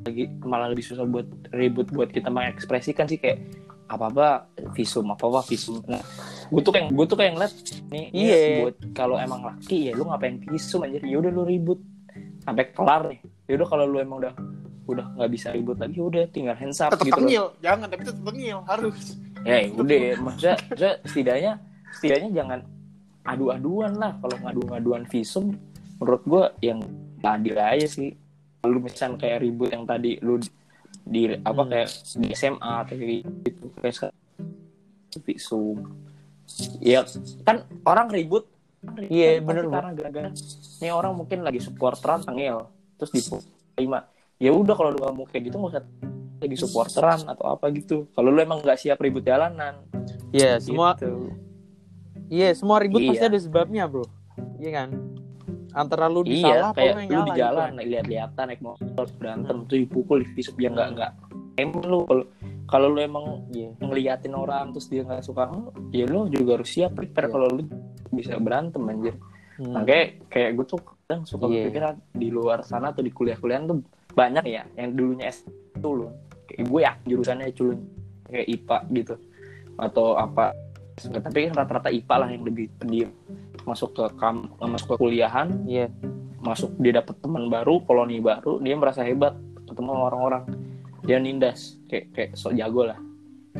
[SPEAKER 1] lagi malah lebih susah buat ribut buat kita mengekspresikan sih kayak apa apa visum apa apa visum. Nah gue tuh kayak gue tuh kayak ngeliat nih
[SPEAKER 3] Iya.
[SPEAKER 1] buat kalau emang laki ya lu ngapain visum aja ya udah lu ribut. Sampai kelar nih. Ya udah kalau lu emang udah udah nggak bisa ribut lagi udah tinggal hands up
[SPEAKER 2] tetap
[SPEAKER 1] gitu loh.
[SPEAKER 2] tengil. Jangan tapi tetap tengil. Harus.
[SPEAKER 1] Ya ya udah maksudnya, maksudnya setidaknya setidaknya jangan adu-aduan lah. Kalau ngadu-ngaduan visum menurut gue yang adil aja sih. Lu misal kayak ribut yang tadi lu di apa
[SPEAKER 3] Hmm.
[SPEAKER 1] kayak di SMA atau kayak gitu kayak sekarang. Visum ya kan orang ribut.
[SPEAKER 3] Iya,
[SPEAKER 1] kan
[SPEAKER 3] bener,
[SPEAKER 1] karena gara-gara nih orang mungkin lagi supporteran tengil terus di lima. Ya udah kalau lu gak mau kayak gitu nggak usah lagi supporteran atau apa gitu. Kalau lu emang nggak siap ribut jalanan
[SPEAKER 3] iya semua
[SPEAKER 1] gitu.
[SPEAKER 3] iya semua ribut
[SPEAKER 1] Iya.
[SPEAKER 3] pasti ada sebabnya bro. Iya kan antara lu
[SPEAKER 1] iya
[SPEAKER 3] disalah apa
[SPEAKER 1] kayak
[SPEAKER 3] lu
[SPEAKER 1] di
[SPEAKER 3] gitu
[SPEAKER 1] jalan
[SPEAKER 3] kan.
[SPEAKER 1] lihat-lihatan naik motor berantem
[SPEAKER 3] Hmm.
[SPEAKER 1] tuh dipukul divisum ya nggak nggak emang lu kalau kalau lu emang
[SPEAKER 3] iya
[SPEAKER 1] ngeliatin orang terus dia nggak suka lu, ya lu juga harus siap prepare
[SPEAKER 3] Iya.
[SPEAKER 1] kalau lu bisa berantem anjir
[SPEAKER 3] Hmm.
[SPEAKER 1] nah kayak kayak gue tuh kadang suka
[SPEAKER 3] Iya.
[SPEAKER 1] berpikiran di luar sana atau di kuliah-kuliah tuh banyak ya yang dulunya S tuh lu kayak gue ya jurusannya culun kayak IPA gitu atau apa tapi kan rata-rata IPA lah yang lebih pendiam masuk ke kam masuk ke kuliahan
[SPEAKER 3] iya.
[SPEAKER 1] masuk dia dapat teman baru koloni baru dia merasa hebat ketemu orang-orang. Dia nindas kayak kayak sok jago lah.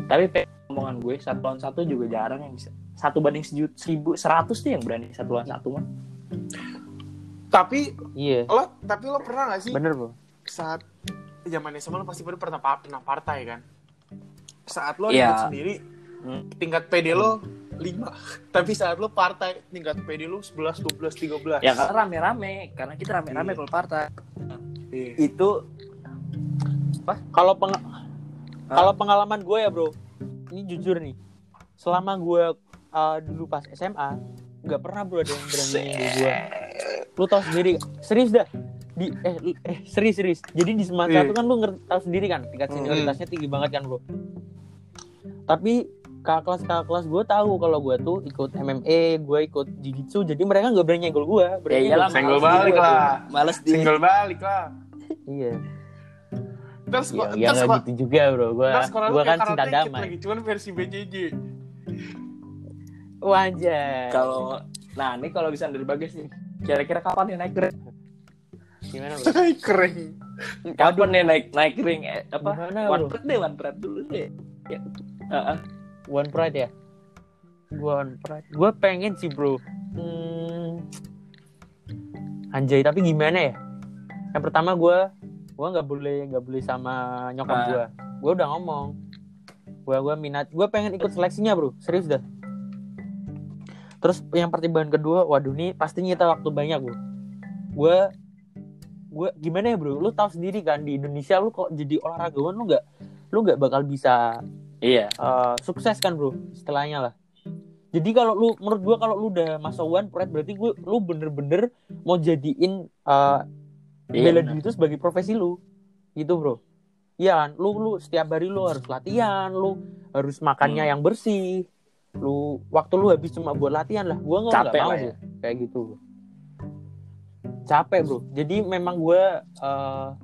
[SPEAKER 1] Tapi kayak omongan gue satu lawan satu juga jarang yang bisa. Satu banding sejut seribu seratus tuh yang berani satu lawan satu mah
[SPEAKER 2] tapi
[SPEAKER 3] iya.
[SPEAKER 2] lo tapi lo pernah gak sih?
[SPEAKER 3] Bener bro
[SPEAKER 2] saat zaman SMA lo pasti pernah pernah partai kan? Saat lo
[SPEAKER 1] Iya.
[SPEAKER 2] ribut sendiri
[SPEAKER 1] Hmm.
[SPEAKER 2] tingkat PD lo 5 tapi saat lo partai tingkat PD lo 11 12 13
[SPEAKER 1] ya karena rame-rame. Karena kita rame-rame
[SPEAKER 2] Iya.
[SPEAKER 1] kalau partai.
[SPEAKER 2] Iya.
[SPEAKER 1] itu
[SPEAKER 3] kalau peng kalau pengalaman gue ya bro. Ini jujur nih. Selama gue uh, dulu pas SMA nggak pernah bro ada yang berani gue. Lu tau sendiri. Serius dah. Di eh, eh serius serius. Jadi di semester
[SPEAKER 2] Iya.
[SPEAKER 3] satu kan lu ngerti tahu sendiri kan? Tingkat
[SPEAKER 2] Hmm.
[SPEAKER 3] senioritasnya tinggi banget kan bro? Tapi kakak kelas kakak kelas gue tahu kalau gue tuh ikut MMA gue ikut jiu-jitsu jadi mereka nggak berani nyenggol gue
[SPEAKER 1] ya
[SPEAKER 3] berani
[SPEAKER 1] iyalah
[SPEAKER 3] nyenggol-
[SPEAKER 2] Senggol balik
[SPEAKER 1] gue
[SPEAKER 2] lah.
[SPEAKER 1] males di
[SPEAKER 2] single balik lah.
[SPEAKER 3] Iya.
[SPEAKER 2] Terus
[SPEAKER 3] ya,
[SPEAKER 2] gua
[SPEAKER 3] ya
[SPEAKER 2] terus gua
[SPEAKER 3] gitu juga bro. Gue gue kan cinta damai.
[SPEAKER 2] lagi cuman versi BJJ
[SPEAKER 3] wajah
[SPEAKER 1] kalau nah ini kalau bisa dari bagus nih. Kira-kira kapan nih naik ring?
[SPEAKER 3] Gimana bro?
[SPEAKER 2] Keren
[SPEAKER 1] kapan nih naik naik ring? Eh, apa?
[SPEAKER 3] Gimana,
[SPEAKER 1] one deh one dulu deh. Ya. Heeh.
[SPEAKER 3] One Pride ya? Gua One Pride. Gue pengen sih bro. Hmm, anjay tapi gimana ya? Yang pertama gue, gue nggak boleh nggak boleh sama nyokap gue. Gue udah ngomong. Gue gue minat. Gue pengen ikut seleksinya bro. Serius dah. Terus yang pertimbangan kedua, waduh nih pasti nyita waktu banyak bro. Gue gue gimana ya bro? Lu tahu sendiri kan di Indonesia lu kok jadi olahragawan lu nggak lu nggak bakal bisa
[SPEAKER 1] iya.
[SPEAKER 3] Uh, sukses kan bro setelahnya lah. Jadi kalau lu menurut gua kalau lu udah masuk one pride berarti gua lu bener-bener mau jadiin uh,
[SPEAKER 1] Iya,
[SPEAKER 3] bela diri itu sebagai profesi lu. Gitu bro. Iya kan? Lu lu setiap hari lu harus latihan lu harus makannya
[SPEAKER 1] Hmm.
[SPEAKER 3] yang bersih. Lu waktu lu habis cuma buat latihan lah. Gua nggak mau
[SPEAKER 1] ya.
[SPEAKER 3] kayak gitu capek bro. Jadi memang gua uh,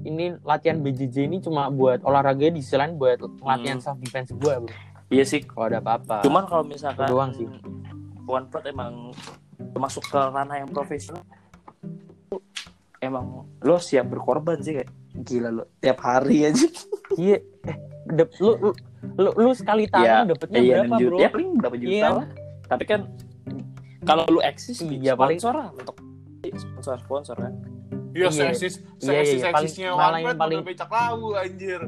[SPEAKER 3] ini latihan BJJ ini cuma buat olahraga di sisi lain buat latihan
[SPEAKER 1] Hmm.
[SPEAKER 3] self defense gua bro
[SPEAKER 1] iya sih
[SPEAKER 3] kalau ada apa-apa
[SPEAKER 1] cuman kalau misalkan
[SPEAKER 3] doang sih.
[SPEAKER 1] one pride emang masuk ke ranah yang profesional emang lo siap berkorban sih kayak gila lo tiap hari aja
[SPEAKER 3] iya eh, dep- lu, lu lu lu sekali tangan dapetnya
[SPEAKER 1] iya,
[SPEAKER 3] berapa
[SPEAKER 1] juta.
[SPEAKER 3] bro
[SPEAKER 1] ya paling berapa juta
[SPEAKER 3] Iya.
[SPEAKER 1] lah tapi kan kalau lu eksis
[SPEAKER 3] Iya, paling-
[SPEAKER 1] sponsor lah untuk sponsor sponsor kan
[SPEAKER 2] Iya,
[SPEAKER 3] Iya.
[SPEAKER 2] seksis,
[SPEAKER 3] Iya, iya,
[SPEAKER 2] seksis,
[SPEAKER 3] paling-
[SPEAKER 2] seksisnya
[SPEAKER 3] malah
[SPEAKER 2] One
[SPEAKER 3] yang
[SPEAKER 2] Pride
[SPEAKER 3] paling-
[SPEAKER 2] udah becak lawu anjir.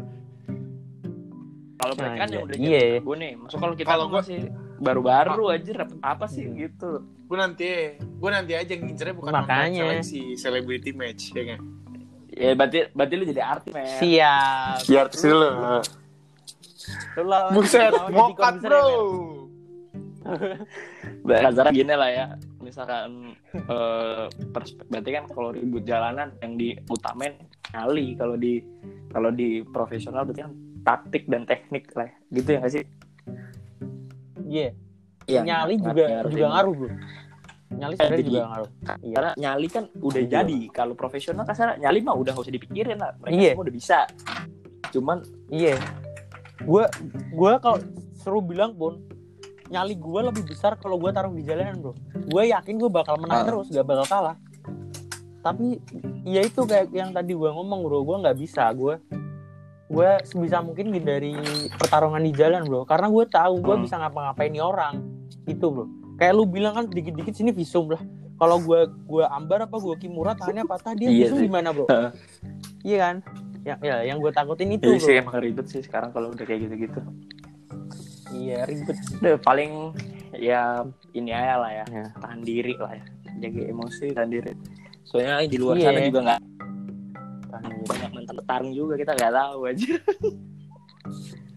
[SPEAKER 1] kalau
[SPEAKER 3] Nah,
[SPEAKER 1] mereka kan
[SPEAKER 3] iya.
[SPEAKER 1] yang udah
[SPEAKER 3] Iya.
[SPEAKER 1] gue nih masuk kalau kita
[SPEAKER 2] Kalau gua-
[SPEAKER 1] masih baru-baru aja dapet apa sih
[SPEAKER 3] Hmm.
[SPEAKER 1] gitu
[SPEAKER 2] gue nanti gue nanti aja ngincernya bukan
[SPEAKER 3] Makanya.
[SPEAKER 2] seleksi celebrity match ya kan
[SPEAKER 1] ya berarti berarti lu jadi artis men
[SPEAKER 3] Siap.
[SPEAKER 2] biar dulu
[SPEAKER 3] Lu
[SPEAKER 2] buset mokat bro
[SPEAKER 3] ya, Mer?
[SPEAKER 1] Kasarnya gini lah ya misalkan eh, pers- berarti kan kalau ribut jalanan yang diutamain nyali kalau di kalau di profesional berarti kan taktik dan teknik lah ya. gitu ya nggak sih
[SPEAKER 3] Iya.
[SPEAKER 1] Iya,
[SPEAKER 3] Nyali juga
[SPEAKER 1] ngaruh
[SPEAKER 3] juga ngaruh, Bro. Nyali sebenarnya
[SPEAKER 1] Jadi-
[SPEAKER 3] juga ngaruh. Iya.
[SPEAKER 1] karena nyali kan udah
[SPEAKER 3] Iya.
[SPEAKER 1] jadi kalau profesional kasar nyali mah udah gak usah dipikirin lah mereka
[SPEAKER 3] Iya.
[SPEAKER 1] semua udah bisa cuman
[SPEAKER 3] Iya. Gua gua kalau seru bilang pun nyali gua lebih besar kalau gua taruh di jalanan, Bro. Gua yakin gua bakal menang
[SPEAKER 1] Ah.
[SPEAKER 3] terus, gak bakal kalah. Tapi ya itu kayak yang tadi gua ngomong, Bro. Gua nggak bisa, gua gua sebisa mungkin hindari pertarungan di jalan, Bro. Karena gua tahu gua
[SPEAKER 1] Hmm.
[SPEAKER 3] bisa ngapa-ngapain nih orang. Itu, Bro. Kayak lu bilang kan dikit-dikit sini visum lah. Kalau gua gua ambar apa gua kimura tangannya patah dia
[SPEAKER 1] Iya
[SPEAKER 3] visum gimana, Bro? Iya kan? Ya, ya yang gue takutin itu,
[SPEAKER 1] Jadi
[SPEAKER 3] Bro.
[SPEAKER 1] sih emang ribet sih sekarang kalau udah kayak gitu-gitu
[SPEAKER 3] Iya, ribet.
[SPEAKER 1] udah paling ya ini aja lah ya
[SPEAKER 3] Ya.
[SPEAKER 1] tahan diri lah ya jaga emosi tahan diri soalnya di luar
[SPEAKER 3] Iya.
[SPEAKER 1] sana juga nggak banyak mantan petarung juga kita nggak tahu aja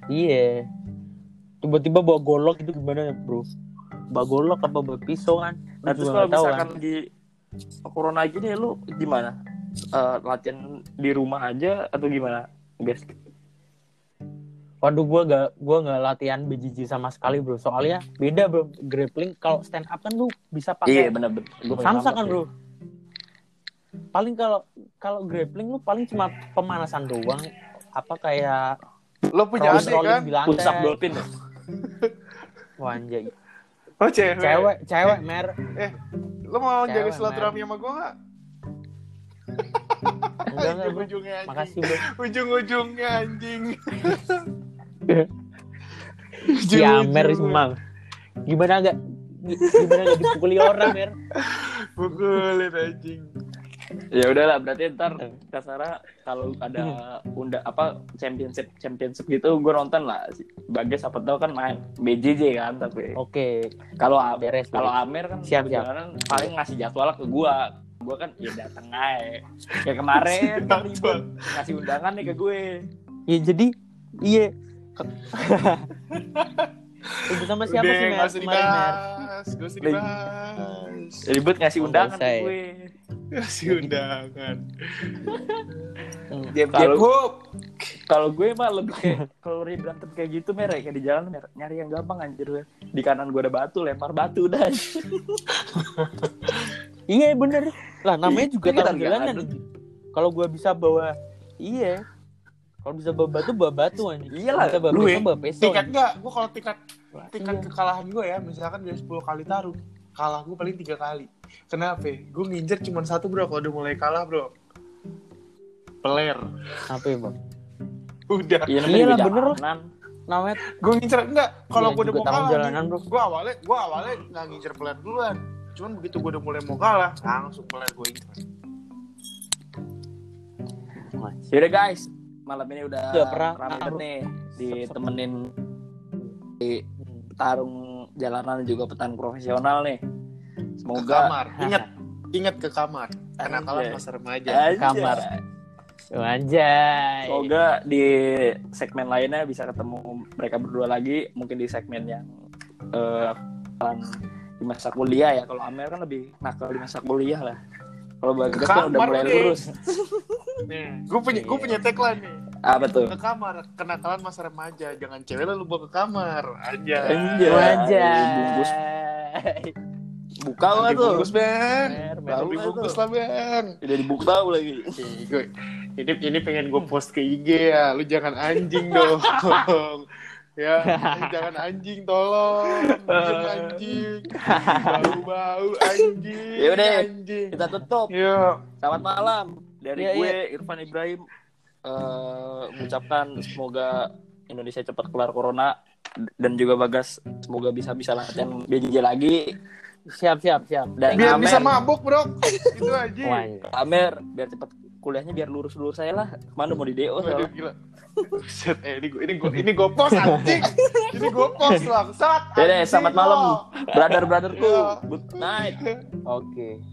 [SPEAKER 3] Iya. Tiba-tiba bawa golok itu gimana ya, Bro? Bawa golok apa bawa pisau kan?
[SPEAKER 1] nah terus kalau misalkan di corona gini lu gimana Eh, latihan di rumah aja atau gimana guys
[SPEAKER 3] Waduh, gua gak gua nggak latihan BJJ sama sekali, Bro. Soalnya beda, Bro. Grappling kalau stand up kan lu bisa
[SPEAKER 1] iya
[SPEAKER 3] pakai
[SPEAKER 1] bener-bener Gua
[SPEAKER 3] samsa
[SPEAKER 1] sama
[SPEAKER 3] kan. Bro. Paling kalau kalau grappling lu paling cuma pemanasan doang. Apa kayak
[SPEAKER 2] lo punya adik kan
[SPEAKER 1] up dolphin?
[SPEAKER 3] Wah, anjay.
[SPEAKER 2] oh cewek
[SPEAKER 3] Cewek, cewek, mer.
[SPEAKER 2] lo mau jaga
[SPEAKER 3] Cewek,
[SPEAKER 2] silaturahmi sama gue nggak
[SPEAKER 3] Enggak,
[SPEAKER 2] ujung-ujungnya anjing
[SPEAKER 3] Makasih, Bro.
[SPEAKER 2] ujung-ujungnya anjing
[SPEAKER 3] Ya, mer
[SPEAKER 2] Ujung-ujungnya.
[SPEAKER 3] semang. Gimana agak gimana gak dipukuli orang, mer?
[SPEAKER 2] pukulin anjing
[SPEAKER 1] ya udahlah berarti ntar kasara kalau ada unda apa championship championship gitu gue nonton lah bagas apa tau kan main BJJ kan tapi
[SPEAKER 3] Oke,
[SPEAKER 1] kalau
[SPEAKER 3] beres.
[SPEAKER 1] kalau. Amer kan
[SPEAKER 3] Siap, siap.
[SPEAKER 1] paling ngasih jadwal ke gua gua kan ya dateng aja kayak kemarin kan ribut ngasih undangan nih ke gue
[SPEAKER 3] Ya jadi iya. Itu sama siapa
[SPEAKER 2] Udah,
[SPEAKER 3] sih Mer?
[SPEAKER 2] usah
[SPEAKER 3] Kemarin Mer.
[SPEAKER 2] dibahas nggak usah dibahas
[SPEAKER 1] ribut ngasih
[SPEAKER 3] Oh,
[SPEAKER 1] undangan
[SPEAKER 3] ya.
[SPEAKER 1] gue
[SPEAKER 2] kasih undangan
[SPEAKER 3] Hmm.
[SPEAKER 2] jeb jeb
[SPEAKER 1] Kalau- gue mah lebih kayak kalau ribut berantem kayak gitu mer ya, kayak di jalan mer nyari yang gampang anjir gue di kanan gue ada batu lempar batu udah
[SPEAKER 3] Iya bener. Lah namanya juga
[SPEAKER 1] ada.
[SPEAKER 3] anjing. Kalau gua bisa bawa iya. Kalau bisa bawa batu bawa batu anjing.
[SPEAKER 1] Iyalah,
[SPEAKER 3] Bisa pisau
[SPEAKER 2] ya.
[SPEAKER 3] bawa pisau.
[SPEAKER 2] tingkat enggak gue kalau tingkat tingkat
[SPEAKER 3] Iya.
[SPEAKER 2] kekalahan gue ya misalkan dari 10 kali taruh kalah gue paling tiga kali kenapa gue nginjer cuma satu bro kalau udah mulai kalah bro peler
[SPEAKER 3] Apa ya, Bang?
[SPEAKER 2] udah
[SPEAKER 1] iya
[SPEAKER 3] Iya lah,
[SPEAKER 1] juga
[SPEAKER 3] bener lah.
[SPEAKER 1] jalanan.
[SPEAKER 3] Namanya
[SPEAKER 2] gue ngincer enggak kalau
[SPEAKER 3] Iya,
[SPEAKER 2] gue udah mau kalah
[SPEAKER 3] jalanan, bro.
[SPEAKER 2] gue awalnya gue awalnya nggak ngincer peler duluan cuman begitu gue udah mulai mau kalah langsung peler gue incer
[SPEAKER 1] Yaudah guys, malam ini udah
[SPEAKER 3] Udah pernah-
[SPEAKER 1] ramai banget nih ditemenin di tarung jalanan juga petan profesional nih.
[SPEAKER 2] ke
[SPEAKER 1] Semoga
[SPEAKER 2] kamar ingat ingat ke kamar kenakalan
[SPEAKER 1] Anjay.
[SPEAKER 2] masa remaja
[SPEAKER 1] Anjay.
[SPEAKER 3] kamar. Anjay.
[SPEAKER 1] Semoga di segmen lainnya bisa ketemu mereka berdua lagi, mungkin di segmen yang eh, akan di masa kuliah ya. Kalau Amer kan lebih nakal di masa kuliah lah. Kalau Bagas kan udah mulai lurus.
[SPEAKER 2] nih gue punya gue punya tagline nih
[SPEAKER 1] Apa tuh?
[SPEAKER 2] ke kamar kenakalan masa remaja jangan cewek lu bawa ke kamar aja
[SPEAKER 1] Anjay.
[SPEAKER 3] Anjay.
[SPEAKER 1] Bungkus. Buka lah tuh.
[SPEAKER 2] dibungkus bang baru dibungkus lah bang
[SPEAKER 1] Udah dibuka lagi.
[SPEAKER 2] Ini ini pengen gue post ke IG ya lu jangan anjing dong ya lu jangan anjing tolong Diem, anjing bau bau anjing
[SPEAKER 1] Ya udah.
[SPEAKER 2] anjing
[SPEAKER 1] Kita tutup.
[SPEAKER 2] Yuk.
[SPEAKER 1] Selamat malam dari
[SPEAKER 3] Iya,
[SPEAKER 1] gue Irfan Ibrahim eh, mengucapkan semoga Indonesia cepat kelar corona dan juga Bagas semoga bisa bisa latihan BJJ lagi
[SPEAKER 3] Siap, siap, siap.
[SPEAKER 1] dan
[SPEAKER 2] biar
[SPEAKER 1] Amer,
[SPEAKER 2] bisa mabuk bro itu aja
[SPEAKER 3] iya.
[SPEAKER 1] Amer biar cepat kuliahnya biar lurus-lurus saya lah ke mana mau di DO soalnya
[SPEAKER 2] gila. Buset, eh, ini gue ini gue ini gue post anjing. ini gue post bangsat.
[SPEAKER 1] ya deh
[SPEAKER 2] anjing,
[SPEAKER 1] selamat malam brother brotherku
[SPEAKER 2] Iya.
[SPEAKER 1] good night
[SPEAKER 3] Oke.